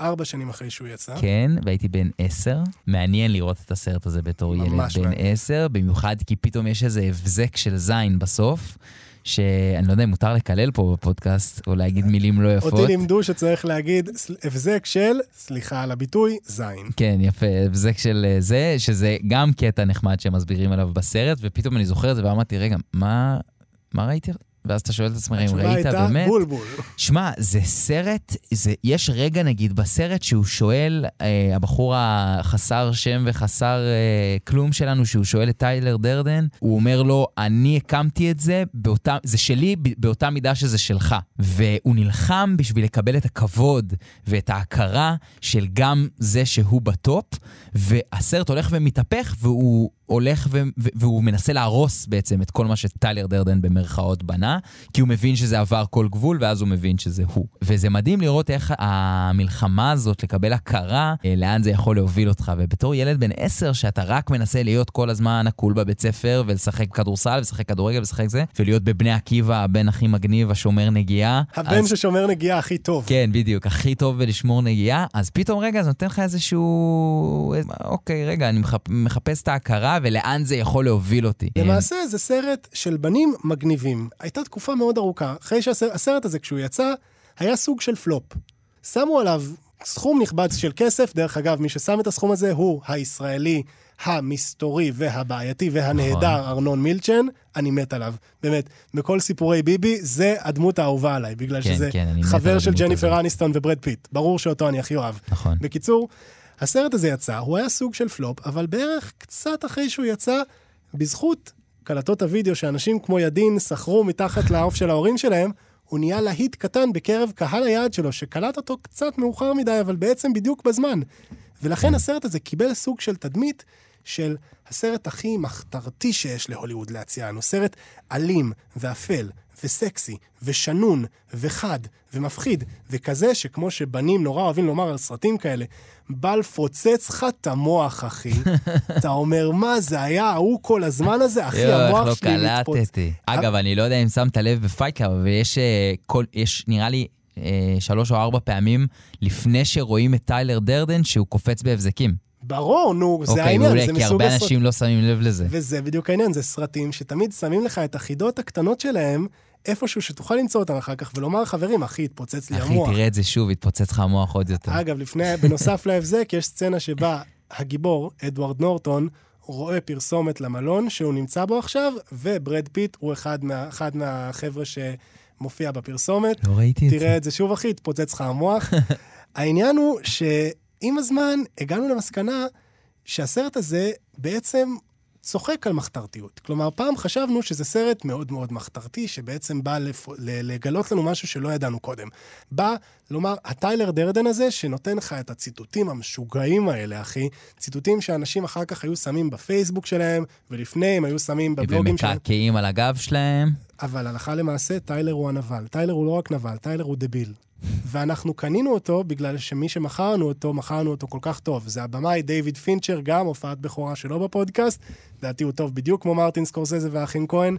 ארבע שנים אחרי שהוא יצא. כן, והייתי בן עשר. מעניין לראות את הסרט הזה בתור ילד בן. עשר, במיוחד כי פתאום יש איזה הבזק של זין בסוף, שאני לא יודע אם מותר לקלל פה בפודקאסט, או להגיד מילים לא יפות. אותי לימדו שצריך להגיד "סל- הבזק של, סליחה על הביטוי, זין. כן, יפה, הבזק של אה, זה, שזה גם קטע נחמד שמסבירים עליו בסרט, ופתאום אני זוכר את זה ואמרתי, רגע, מה, מה ראיתי? ואז אתה שואל את עצמך אם התשובה ראית הייתה באמת? בולבול. שמע, זה סרט, זה, יש רגע נגיד בסרט שהוא שואל, אה, הבחור החסר שם וחסר אה, כלום שלנו, שהוא שואל את טיילר דרדן, הוא אומר לו, אני הקמתי את זה, באותה, זה שלי באותה מידה שזה שלך. והוא נלחם בשביל לקבל את הכבוד ואת ההכרה של גם זה שהוא בטופ, והסרט הולך ומתהפך, והוא הולך ו- והוא מנסה להרוס בעצם את כל מה שטיילר דרדן במרכאות בנה, כי הוא מבין שזה עבר כל גבול, ואז הוא מבין שזה הוא. וזה מדהים לראות איך המלחמה הזאת, לקבל הכרה, אה, לאן זה יכול להוביל אותך. ובתור ילד בן עשר, שאתה רק מנסה להיות כל הזמן הקול בבית ספר, ולשחק כדורסל, ולשחק כדורגל, ולשחק זה, ולהיות בבני עקיבא, הבן הכי מגניב, השומר נגיעה. הבן אז- ששומר נגיעה הכי טוב. כן, בדיוק, הכי טוב בלשמור נגיעה, אז פתאום רגע, זה נותן לך איזשהו... אוקיי, רגע, אני מחפ... מחפש את ההכרה ולאן זה יכול להוביל אותי. למעשה זה סרט של בנים מגניבים. הייתה תקופה מאוד ארוכה, אחרי שהסרט הזה כשהוא יצא, היה סוג של פלופ. שמו עליו סכום נכבד של כסף, דרך אגב, מי ששם את הסכום הזה הוא הישראלי המסתורי והבעייתי והנהדר נכון. ארנון מילצ'ן, אני מת עליו. באמת, בכל סיפורי ביבי, זה הדמות האהובה עליי, בגלל כן, שזה כן, חבר של ג'ניפר. אניסטון וברד פיט. ברור שאותו אני הכי אוהב. נכון. בקיצור, הסרט הזה יצא, הוא היה סוג של פלופ, אבל בערך קצת אחרי שהוא יצא, בזכות קלטות הוידאו שאנשים כמו ידין שכרו מתחת לעוף של ההורים שלהם, הוא נהיה להיט קטן בקרב קהל היעד שלו, שקלט אותו קצת מאוחר מדי, אבל בעצם בדיוק בזמן. ולכן הסרט הזה קיבל סוג של תדמית של הסרט הכי מחתרתי שיש להוליווד להציע לנו. סרט אלים ואפל וסקסי ושנון וחד ומפחיד, וכזה שכמו שבנים נורא אוהבים לומר על סרטים כאלה, בא לפוצץ לך את המוח, אחי. אתה אומר, מה זה היה ההוא כל הזמן הזה? אחי, המוח לא שלי מתפוצץ. קלטתי. אגב, אני לא יודע אם שמת לב ב Fight Club, אבל יש, אה, כל, יש נראה לי אה, שלוש או ארבע פעמים לפני שרואים את טיילר דרדן שהוא קופץ בהבזקים. ברור, נו, זה אוקיי, העניין, מעולה, זה כי מסוג הרבה הסרט... אנשים לא שמים לב לזה. וזה בדיוק העניין, זה סרטים שתמיד שמים לך את החידות הקטנות שלהם איפשהו שתוכל למצוא אותם אחר כך ולומר, חברים, אחי, התפוצץ לי אחי, המוח. תראה את זה שוב, התפוצץ לך המוח עוד יותר. אגב, לפני, בנוסף להבזק, יש סצנה שבה הגיבור, אדוארד נורטון, רואה פרסומת למלון שהוא נמצא בו עכשיו, וברד פיט הוא אחד, מה, אחד מהחבר'ה שמופיע בפרסומת. לא ראיתי את זה. תראה את זה שוב, אחי, התפוצץ לך המוח. העניין הוא שעם הזמן הגענו למסקנה שהסרט הזה בעצם צוחק על מחתרתיות. כלומר, פעם חשבנו שזה סרט מאוד מאוד מחתרתי, שבעצם בא לפ... לגלות לנו משהו שלא ידענו קודם. בא לומר, הטיילר דרדן הזה, שנותן לך את הציטוטים המשוגעים האלה, אחי, ציטוטים שאנשים אחר כך היו שמים בפייסבוק שלהם, ולפני הם היו שמים בבלוגים שלהם. ומקעקעים על הגב שלהם. אבל הלכה למעשה, טיילר הוא הנבל. טיילר הוא לא רק נבל, טיילר הוא דביל. ואנחנו קנינו אותו בגלל שמי שמכר לנו אותו, מכר לנו אותו כל כך טוב. זה הבמאי דיוויד פינצ'ר, גם הופעת בכורה שלו בפודקאסט. לדעתי הוא טוב בדיוק כמו מרטין סקורסזה והאחים כהן,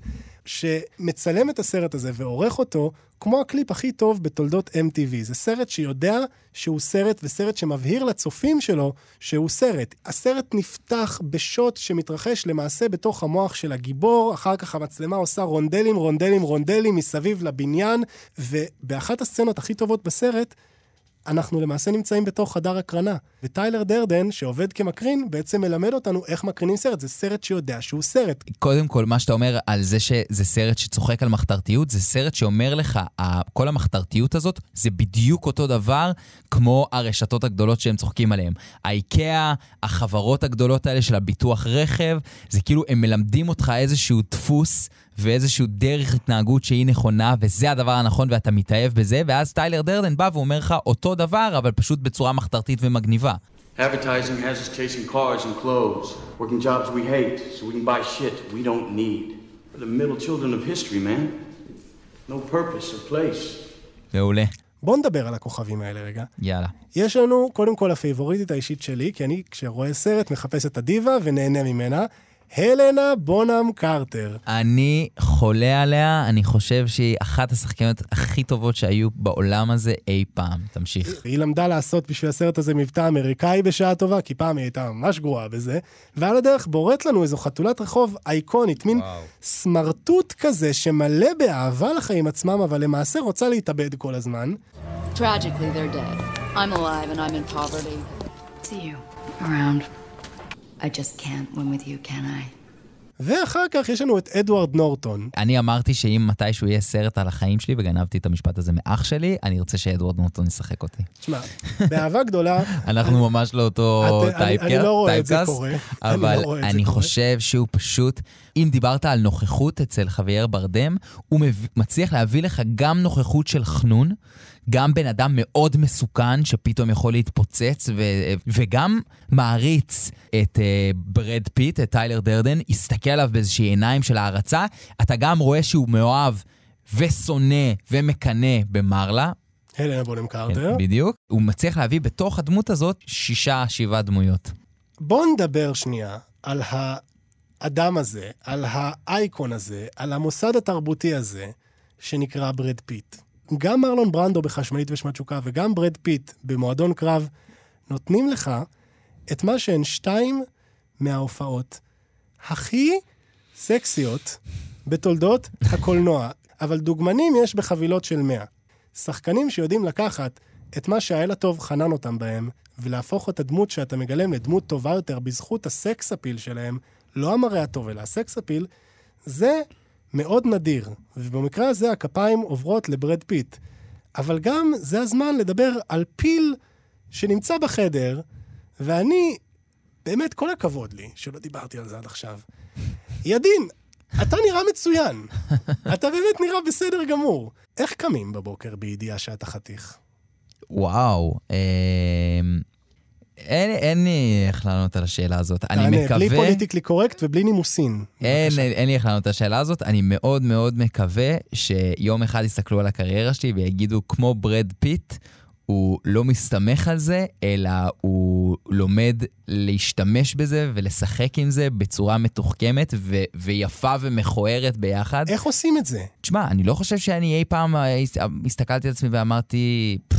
שמצלם את הסרט הזה ועורך אותו כמו הקליפ הכי טוב בתולדות MTV. זה סרט שיודע שהוא סרט, וסרט שמבהיר לצופים שלו שהוא סרט. הסרט נפתח בשוט שמתרחש למעשה בתוך המוח של הגיבור, אחר כך המצלמה עושה רונדלים, רונדלים, רונדלים מסביב לבניין, ובאחת הסצנות הכי טובות בסרט, אנחנו למעשה נמצאים בתוך חדר הקרנה. וטיילר דרדן, שעובד כמקרין, בעצם מלמד אותנו איך מקרינים סרט. זה סרט שיודע שהוא סרט. קודם כל, מה שאתה אומר על זה שזה סרט שצוחק על מחתרתיות, זה סרט שאומר לך, כל המחתרתיות הזאת, זה בדיוק אותו דבר כמו הרשתות הגדולות שהם צוחקים עליהן. האיקאה, החברות הגדולות האלה של הביטוח רכב, זה כאילו הם מלמדים אותך איזשהו דפוס ואיזשהו דרך התנהגות שהיא נכונה, וזה הדבר הנכון ואתה מתאהב בזה, ואז טיילר דרדן בא ואומר לך אותו דבר, אבל פשוט בצורה מחתרתית ומגניבה. Advertising has us chasing cars and clothes, working jobs we hate so we can buy shit we don't need. We're the middle children of history, man. No purpose or place. מעולה. בואו נדבר על הכוכבים האלה רגע. יאללה. יש לנו, קודם כל, הפייבוריטית האישית שלי, כי אני, כשרואה סרט, מחפש את הדיבה ונהנה ממנה. הלנה בונאם קרטר. אני חולה עליה, אני חושב שהיא אחת השחקניות הכי טובות שהיו בעולם הזה אי פעם. תמשיך. היא למדה לעשות בשביל הסרט הזה מבטא אמריקאי בשעה טובה, כי פעם היא הייתה ממש גרועה בזה, ועל הדרך בורט לנו איזו חתולת רחוב אייקונית, מין וואו. סמרטוט כזה שמלא באהבה לחיים עצמם, אבל למעשה רוצה להתאבד כל הזמן. Tragically, they're dead. I'm alive and I'm in poverty. See you around. I just can't win with you, can I? ואחר כך יש לנו את אדוארד נורטון. אני אמרתי שאם מתישהו יהיה סרט על החיים שלי, וגנבתי את המשפט הזה מאח שלי, אני ארצה שאדוארד נורטון ישחק אותי. תשמע, באהבה גדולה, אנחנו ממש לא אותו typecast, אני לא רואה את זה קורה. לא אבל זה אני. חושב שהוא פשוט, אם דיברת על נוכחות אצל חוויאר ברדם, הוא מצליח להביא לך גם נוכחות של חנון, גם בן אדם מאוד מסוכן שפתאום יכול להתפוצץ, ו- וגם מעריץ את אה, ברד פיט, את טיילר דרדן, הסתכל עליו באיזושהי עיניים של הערצה, אתה גם רואה שהוא מאוהב ושונא ומקנא במרלה, הלנה בונאם קרטר. כן, בדיוק. הוא מצליח להביא בתוך הדמות הזאת שישה, שבעה דמויות. בואו נדבר שנייה על האדם הזה, על האייקון הזה, על המוסד התרבותי הזה, שנקרא ברד פיט. גם מרלון ברנדו בחשמלית ושמה תשוקה וגם ברד פיט במועדון קרב, נותנים לך את מה שהן שתיים מההופעות הכי סקסיות בתולדות הקולנוע. אבל דוגמנים יש בחבילות של 100. שחקנים שיודעים לקחת את מה שהאל הטוב חנן אותם בהם, ולהפוך את הדמות שאתה מגלם לדמות טובה יותר בזכות ה sex appeal שלהם, לא המראה הטוב אלא ה sex appeal, זה מאוד נדיר. ובמקרה הזה הכפיים עוברות לברד פיט. אבל גם זה הזמן לדבר על פיל שנמצא בחדר, ואני, באמת כל הכבוד לי שלא דיברתי על זה עד עכשיו. ידין, אתה נראה מצוין. אתה באמת נראה בסדר גמור. איך קמים בבוקר בידיעה שאתה חתיך? וואו, אה, אין, אין לי איך לענות על השאלה הזאת. אני תענה, מקווה... בלי politically correct ובלי נימוסין. אין. אין, אין לי איך לענות על השאלה הזאת. אני מאוד מאוד מקווה שיום אחד יסתכלו על הקריירה שלי ויגידו, כמו ברד פיט, הוא לא מסתמך על זה, אלא הוא לומד להשתמש בזה ולשחק עם זה בצורה מתוחכמת ו- ויפה ומכוערת ביחד. איך עושים את זה? תשמע, אני לא חושב שאני אי פעם אה, הס- הסתכלתי על עצמי ואמרתי, "פפ,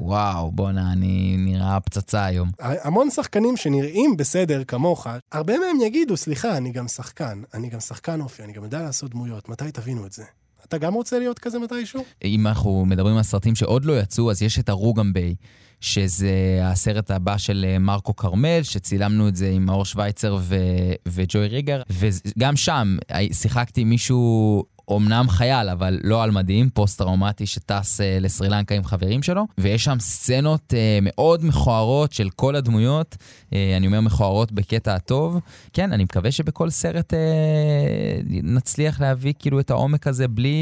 וואו, בואנה, אני נראה פצצה היום. המון שחקנים שנראים בסדר כמוך, הרבה מהם יגידו, סליחה, אני גם שחקן, אני גם שחקן אופי, אני גם יודע לעשות דמויות, מתי תבינו את זה? אתה גם רוצה להיות כזה מתישהו? אם אנחנו מדברים על סרטים שעוד לא יצאו, אז יש את ארוגם ביי, שזה הסרט הבא של אה, מרקו כרמל, שצילמנו את זה עם מאור שווייצר ו- וג'וי ריגר, וגם שם שיחקתי מישהו אומנם חייל, אבל לא על מדים, פוסט-טראומטי שטס אה, לסרילנקה עם חברים שלו, ויש שם סצנות אה, מאוד מכוערות של כל הדמויות, אה, אני אומר מכוערות בקטע הטוב. כן, אני מקווה שבכל סרט אה, נצליח להביא כאילו את העומק הזה בלי,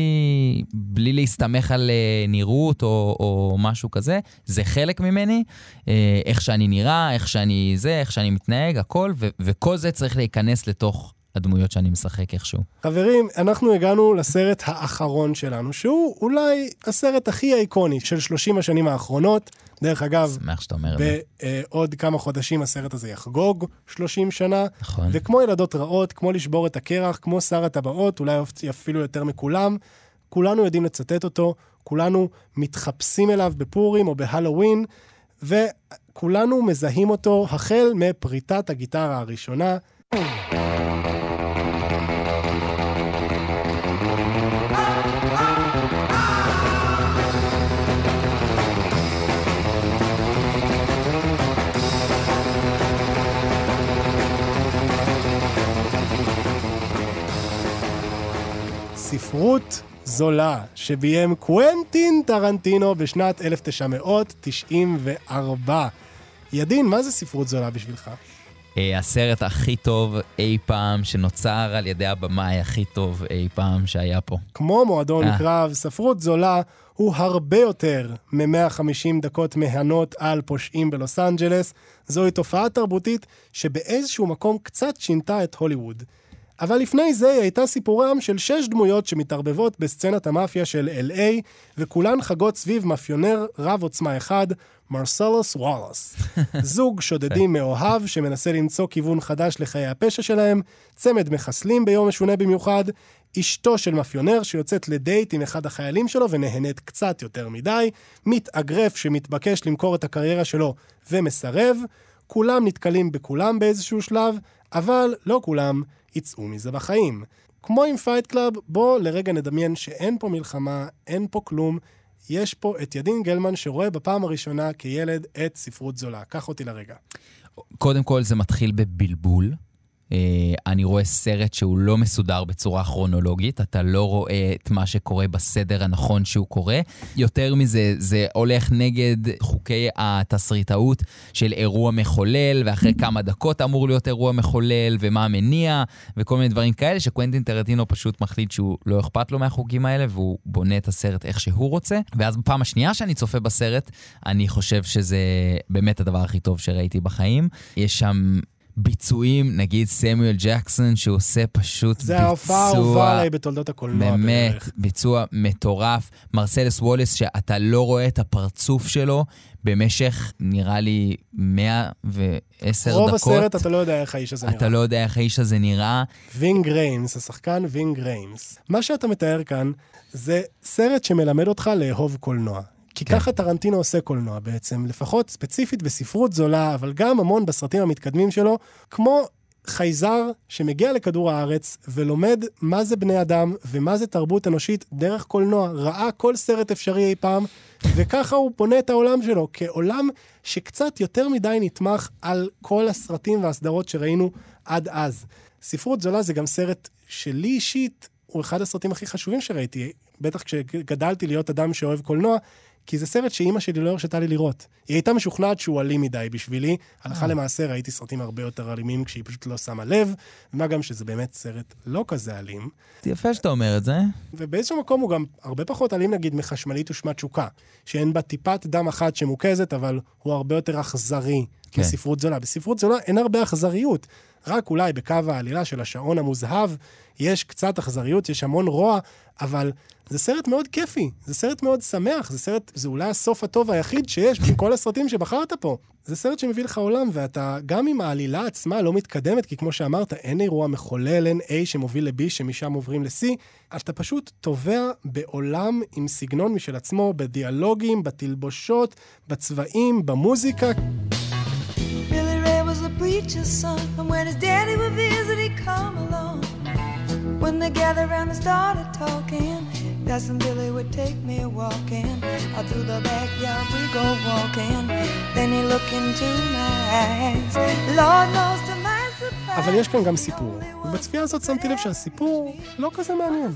בלי להסתמך על אה, נראות או, או משהו כזה. זה חלק ממני, אה, איך שאני נראה, איך שאני זה, איך שאני מתנהג, הכל, ו- וכל זה צריך להיכנס לתוך הדמויות שאני משחק איכשהו. חברים, אנחנו הגענו לסרט האחרון שלנו, שהוא אולי הסרט הכי איקוני של 30 השנים האחרונות. דרך אגב, שמח שאתה אומר זה. בעוד כמה חודשים הסרט הזה יחגוג 30 שנה. נכון. וכמו ילדות רעות, כמו לשבור את הקרח, כמו שר הטבעות, אולי אפילו יותר מכולם, כולנו יודעים לצטט אותו, כולנו מתחפשים אליו בפורים או בהלואוין, וכולנו מזהים אותו החל מפריטת הגיטרה הראשונה. ספרות זולה שביים קוונטין טרנטינו בשנת 1994. ידין, מה זה ספרות זולה בשבילך? אה, הסרט הכי טוב אי פעם שנוצר על ידי הבמאי הכי טוב אי פעם שהיה פה. כמו מועדון אה. קרב, ספרות זולה הוא הרבה יותר מ-150 דקות מהנות על פושעים בלוס אנג'לס. זוהי תופעה תרבותית שבאיזשהו מקום קצת שינתה את הוליווד. אבל לפני זה היא הייתה סיפורם של שש דמויות שמתערבבות בסצנת המאפיה של LA, וכולן חגות סביב מאפיונר רב עוצמה אחד, מרסלוס וואלאס. זוג שודדים מאוהב שמנסה למצוא כיוון חדש לחיי הפשע שלהם, צמד מחסלים ביום משונה במיוחד, אשתו של מאפיונר שיוצאת לדייט עם אחד החיילים שלו ונהנית קצת יותר מדי, מתאגרף שמתבקש למכור את הקריירה שלו ומסרב, כולם נתקלים בכולם באיזשהו שלב, אבל לא כולם יצאו מזה בחיים. כמו עם Fight Club, בוא לרגע נדמיין שאין פה מלחמה, אין פה כלום. יש פה את ידין גלמן שרואה בפעם הראשונה כילד את ספרות זולה. קח אותי לרגע. קודם כל זה מתחיל בבלבול. אה, אני רואה סרט שהוא לא מסודר בצורה כרונולוגית, אתה לא רואה את מה שקורה בסדר הנכון שהוא קורה. יותר מזה, זה הולך נגד חוקי התסריטאות של אירוע מחולל, ואחרי כמה דקות אמור להיות אירוע מחולל, ומה המניע, וכל מיני דברים כאלה, שקוונטין טרנטינו פשוט מחליט שהוא לא אכפת לו מהחוקים האלה, והוא בונה את הסרט איך שהוא רוצה. ואז בפעם השנייה שאני צופה בסרט, אני חושב שזה באמת הדבר הכי טוב שראיתי בחיים. יש שם... ביצועים, נגיד סמואל ג'קסון, שהוא עושה פשוט זה ביצוע... ההופעה האהובה עליי בתולדות הקולנוע באמת, בערך. ביצוע מטורף. מרסלס ווליס, שאתה לא רואה את הפרצוף שלו במשך, נראה לי, 110 רוב דקות. הסרט אתה לא יודע איך האיש הזה נראה. אתה לא יודע איך האיש הזה נראה. וינג ריימס, השחקן וינג ריימס. מה שאתה מתאר כאן זה סרט שמלמד אותך לאהוב קולנוע. כי כן. ככה טרנטינו עושה קולנוע בעצם, לפחות ספציפית בספרות זולה, אבל גם המון בסרטים המתקדמים שלו, כמו חייזר שמגיע לכדור הארץ ולומד מה זה בני אדם ומה זה תרבות אנושית דרך קולנוע. ראה כל סרט אפשרי אי פעם, וככה הוא בונה את העולם שלו, כעולם שקצת יותר מדי נתמך על כל הסרטים והסדרות שראינו עד אז. ספרות זולה זה גם סרט שלי אישית הוא אחד הסרטים הכי חשובים שראיתי, בטח כשגדלתי להיות אדם שאוהב קולנוע, כי זה סרט שאימא שלי לא הרשתה לי לראות. היא הייתה משוכנעת שהוא אלים מדי בשבילי. הלכה למעשה ראיתי סרטים הרבה יותר אלימים כשהיא פשוט לא שמה לב, ומה גם שזה באמת סרט לא כזה אלים. יפה שאתה אומר את זה. ובאיזשהו מקום הוא גם הרבה פחות אלים נגיד מחשמלית ושמת תשוקה, שאין בה טיפת דם אחת שמוקזת, אבל הוא הרבה יותר אכזרי כן. מספרות זולה. בספרות זולה אין הרבה אכזריות. רק אולי בקו העלילה של השעון המוזהב יש קצת אכזריות, יש המון רוע, אבל זה סרט מאוד כיפי, זה סרט מאוד שמח, זה סרט, זה אולי הסוף הטוב היחיד שיש בין כל הסרטים שבחרת פה. זה סרט שמביא לך עולם, ואתה, גם אם העלילה עצמה לא מתקדמת, כי כמו שאמרת, אין אירוע מחולל, אין A שמוביל ל-B שמשם עוברים ל-C, אתה פשוט טובע בעולם עם סגנון משל עצמו, בדיאלוגים, בתלבושות, בצבעים, במוזיקה. Preacher's son, and when his daddy would visit, he'd come along. When they gathered around and started talking, Cousin Billy would take me walking. Out through the backyard we go walking. Then he look into my eyes. Lord knows to my surprise. אבל יש כאן גם סיפור, ובצפייה הזאת שמתי לב שהסיפור לא כזה מעניין.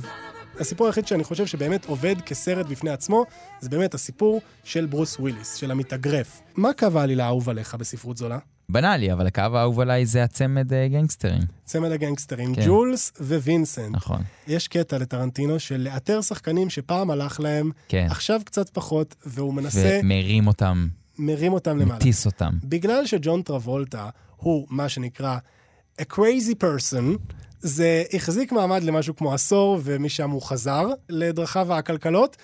הסיפור היחיד שאני חושב שבאמת עובד כסרט בפני עצמו, זה באמת הסיפור של ברוס וויליס, של המתאגרף. מה קו העלילה האהוב עליך בספרות זולה? בנאלי, אבל הקו האהוב עליי זה הצמד אה, גנגסטרים. צמד הגנגסטרים, כן. ג'ולס ווינסנט. נכון. יש קטע לטרנטינו של לאתר שחקנים שפעם הלך להם, כן. עכשיו קצת פחות, והוא מנסה, ומרים אותם, מרים אותם למעלה. מטיס אותם. בגלל שג'ון טרבולטה הוא מה שנקרא a crazy person, זה החזיק מעמד למשהו כמו עשור, ומשם הוא חזר לדרכיו העקלקלות,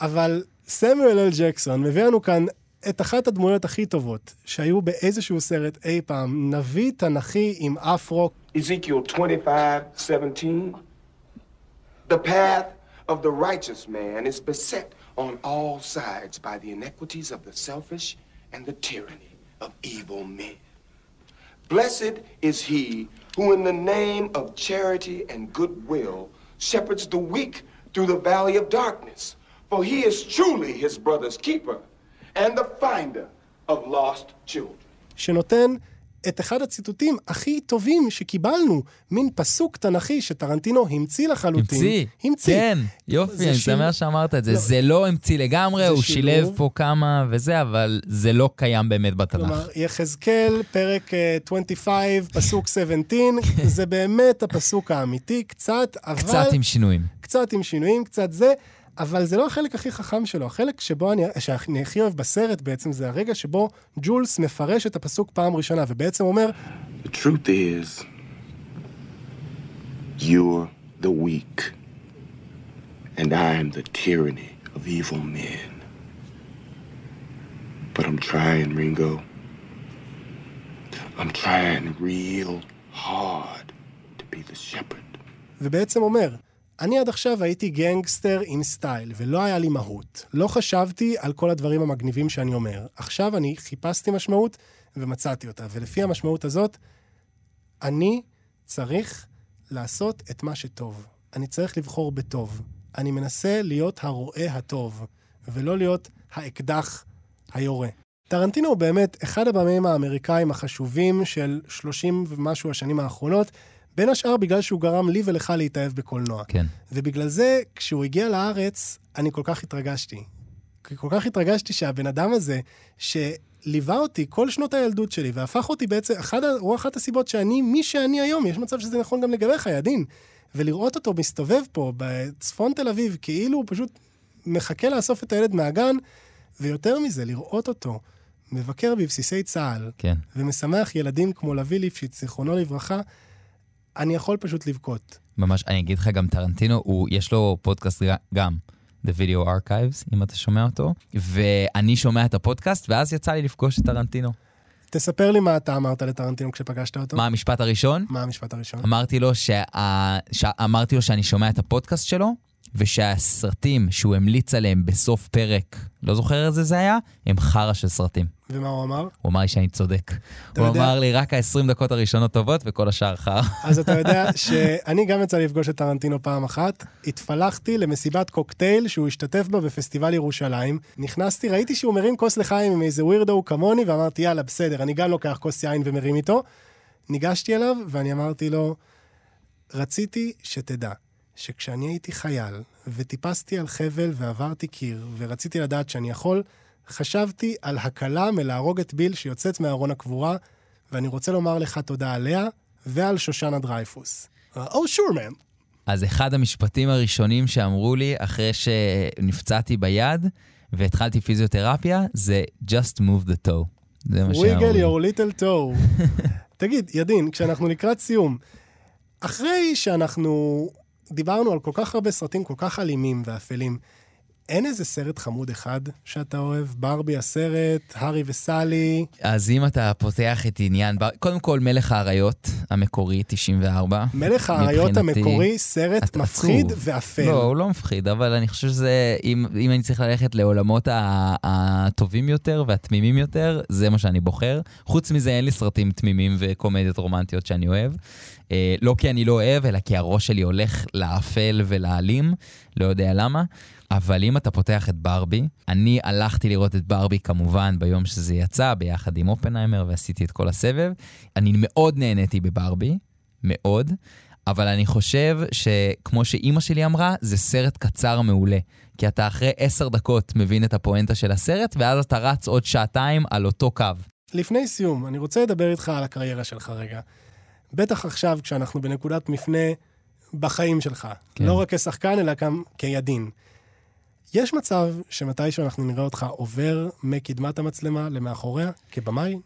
אבל סמואל אל ג'קסון מביא לנו כאן את אחת הדמויות הכי טובות שהיו באיזשהו סרט אי פעם, נביא תנכי עם אפרו. Ezekiel 25, 17. The path of the righteous man is beset on all sides by the iniquities of the selfish and the tyranny of evil men. Blessed is he who, in the name of charity and goodwill, shepherds the weak through the valley of darkness. For he is truly his brother's keeper And the finder of lost children. שנותן את אחד הציטוטים הכי טובים שקיבלנו, מין פסוק תנכי שטרנטינו המציא לחלוטין. המציא. המציא. כן, יופי, אני שמח שאמרת את זה. לא. זה לא המציא לגמרי, הוא שילוב. שילב פה כמה וזה, אבל זה לא קיים באמת בתנ"ך. כלומר, יחזקאל, פרק אה, 25, פסוק 17, זה באמת הפסוק האמיתי, קצת, אבל... קצת עם שינויים. קצת עם שינויים, קצת זה, אבל זה לא החלק הכי חכם שלו. החלק שבו אני, שאני הכי אוהב בסרט בעצם, זה הרגע שבו ג'ולס מפרש את הפסוק פעם ראשונה, ובעצם אומר, The truth is, you're the weak, and I'm the tyranny of evil men. But I'm trying, Ringo. I'm trying real hard to be the shepherd. ובעצם אומר, אני עד עכשיו הייתי גנגסטר עם סטייל, ולא היה לי מהות. לא חשבתי על כל הדברים המגניבים שאני אומר. עכשיו אני חיפשתי משמעות ומצאתי אותה, ולפי המשמעות הזאת, אני צריך לעשות את מה שטוב. אני צריך לבחור בטוב. אני מנסה להיות הרועה הטוב, ולא להיות האקדח היורה. טרנטינו הוא באמת אחד הבמאים האמריקאים החשובים של 30 ומשהו השנים האחרונות, בין השאר בגלל שהוא גרם לי ולך להתאהב בקולנוע. כן. ובגלל זה, כשהוא הגיע לארץ, אני כל כך התרגשתי. כי כל כך התרגשתי שהבן אדם הזה, שליווה אותי כל שנות הילדות שלי, והפך אותי בעצם, אחד, הוא אחת הסיבות שאני מי שאני היום, יש מצב שזה נכון גם לגביך, ידין. ולראות אותו מסתובב פה בצפון תל אביב, כאילו הוא פשוט מחכה לאסוף את הילד מהגן, ויותר מזה, לראות אותו מבקר בבסיסי צה"ל, כן. ומשמח ילדים כמו לוי ליפשיץ, זיכרונו לברכה, אני יכול פשוט לבכות. ממש, אני אגיד לך גם טרנטינו, הוא, יש לו פודקאסט גם, The Video Archives, אם אתה שומע אותו, ואני שומע את הפודקאסט, ואז יצא לי לפגוש את טרנטינו. תספר לי מה אתה אמרת לטרנטינו כשפגשת אותו. מה המשפט הראשון? מה המשפט הראשון? אמרתי לו, שה... ש... אמרתי לו שאני שומע את הפודקאסט שלו, ושהסרטים שהוא המליץ עליהם בסוף פרק, לא זוכר איזה זה היה, הם חרא של סרטים. ומה הוא אמר? הוא אמר לי שאני צודק. הוא יודע- אמר לי, רק ה-20 דקות הראשונות טובות וכל השאר חרא. אז אתה יודע שאני גם יצא לפגוש את טרנטינו פעם אחת. התפלחתי למסיבת קוקטייל שהוא השתתף בה בפסטיבל ירושלים. נכנסתי, ראיתי שהוא מרים כוס לחיים עם איזה ווירדו כמוני, ואמרתי, יאללה, בסדר, אני גם לוקח כוס יין ומרים איתו. ניגשתי אליו, ואני אמרתי לו, רציתי שתדע שכשאני הייתי חייל, וטיפסתי על חבל ועברתי קיר, ורציתי לדעת שאני יכול, חשבתי על הקלה מלהרוג את ביל שיוצאת מארון הקבורה, ואני רוצה לומר לך תודה עליה ועל שושנה דרייפוס. או שור מן. אז אחד המשפטים הראשונים שאמרו לי, אחרי שנפצעתי ביד והתחלתי פיזיותרפיה, זה just move the toe. זה מה שאמרו לי. your little toe. תגיד, ידין, כשאנחנו לקראת סיום, אחרי שאנחנו דיברנו על כל כך הרבה סרטים כל כך אלימים ואפלים, אין איזה סרט חמוד אחד שאתה אוהב? ברבי הסרט, הארי וסאלי. אז אם אתה פותח את עניין, קודם כל מלך האריות המקורי, 94. מלך האריות המקורי, סרט מפחיד עצוב. ואפל. לא, הוא לא מפחיד, אבל אני חושב שזה, אם, אם אני צריך ללכת לעולמות הטובים יותר והתמימים יותר, זה מה שאני בוחר. חוץ מזה, אין לי סרטים תמימים וקומדיות רומנטיות שאני אוהב. אה, לא כי אני לא אוהב, אלא כי הראש שלי הולך לאפל ולאלים, לא יודע למה. אבל אם אתה פותח את ברבי, אני הלכתי לראות את ברבי כמובן ביום שזה יצא, ביחד עם אופנהיימר, ועשיתי את כל הסבב. אני מאוד נהניתי בברבי, מאוד. אבל אני חושב שכמו שאימא שלי אמרה, זה סרט קצר מעולה. כי אתה אחרי עשר דקות מבין את הפואנטה של הסרט, ואז אתה רץ עוד שעתיים על אותו קו. לפני סיום, אני רוצה לדבר איתך על הקריירה שלך רגע. בטח עכשיו, כשאנחנו בנקודת מפנה בחיים שלך. כן. לא רק כשחקן, אלא גם כידין. יש מצב שמתישהו אנחנו נראה אותך עובר מקדמת המצלמה למאחוריה, כבמאי?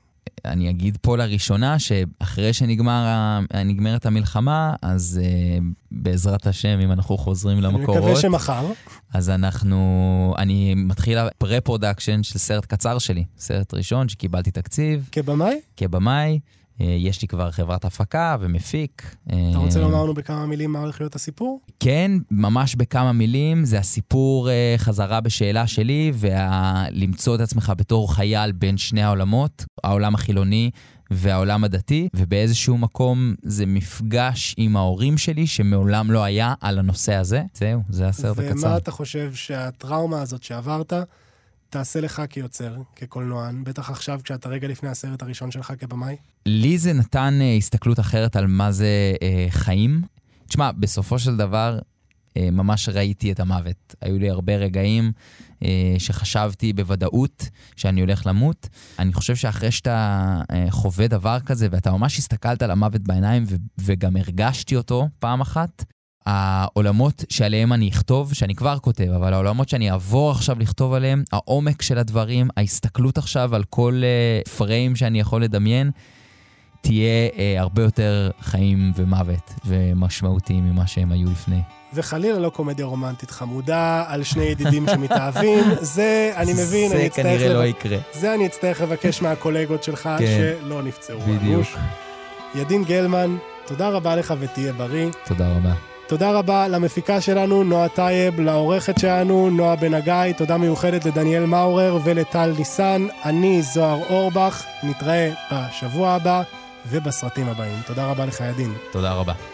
אני אגיד פה לראשונה שאחרי שנגמר ה- נגמרת המלחמה, אז uh, בעזרת השם, אם אנחנו חוזרים אני למקורות, מקווה שמחר. אז אנחנו, אני מתחיל ה pre-production של סרט קצר שלי, סרט ראשון שקיבלתי תקציב כבמאי? כבמאי. אה, יש לי כבר חברת הפקה ומפיק. אתה רוצה לומר לנו בכמה מילים מה הולך להיות הסיפור? כן, ממש בכמה מילים, זה הסיפור אה, חזרה בשאלה שלי, ולמצוא את עצמך בתור חייל בין שני העולמות, העולם החילוני והעולם הדתי, ובאיזשהו מקום זה מפגש עם ההורים שלי שמעולם לא היה על הנושא הזה. זהו, זה הסרט ומה הקצר. אתה חושב שהטראומה הזאת שעברת תעשה לך כיוצר, כקולנוען, בטח עכשיו כשאתה רגע לפני הסרט הראשון שלך כבמאי? לי זה נתן uh, הסתכלות אחרת על מה זה uh, חיים. תשמע, בסופו של דבר, uh, ממש ראיתי את המוות. היו לי הרבה רגעים uh, שחשבתי בוודאות שאני הולך למות. אני חושב שאחרי שאתה uh, חווה דבר כזה, ואתה ממש הסתכלת על המוות בעיניים, ו- וגם הרגשתי אותו פעם אחת, העולמות שעליהם אני אכתוב, שאני כבר כותב, אבל העולמות שאני אעבור עכשיו לכתוב עליהם, העומק של הדברים, ההסתכלות עכשיו על כל uh, פריים שאני יכול לדמיין, תהיה uh, הרבה יותר חיים ומוות ומשמעותיים ממה שהם היו לפני. וחלילה לא קומדיה רומנטית חמודה על שני ידידים שמתאהבים, זה, אני מבין, זה אני אצטרך... כנראה לב- לא יקרה. זה אני אצטרך לבקש מהקולגות שלך, כן. שלא נפצעו. בדיוק. ידין גלמן, תודה רבה לך ותהיה בריא. תודה רבה. תודה רבה למפיקה שלנו, נועה טייב, לעורכת שלנו, נועה בן הגיא, תודה מיוחדת לדניאל מאורר ולטל ניסן. אני זוהר אורבך, נתראה בשבוע הבא ובסרטים הבאים. תודה רבה לך, ידין. תודה רבה.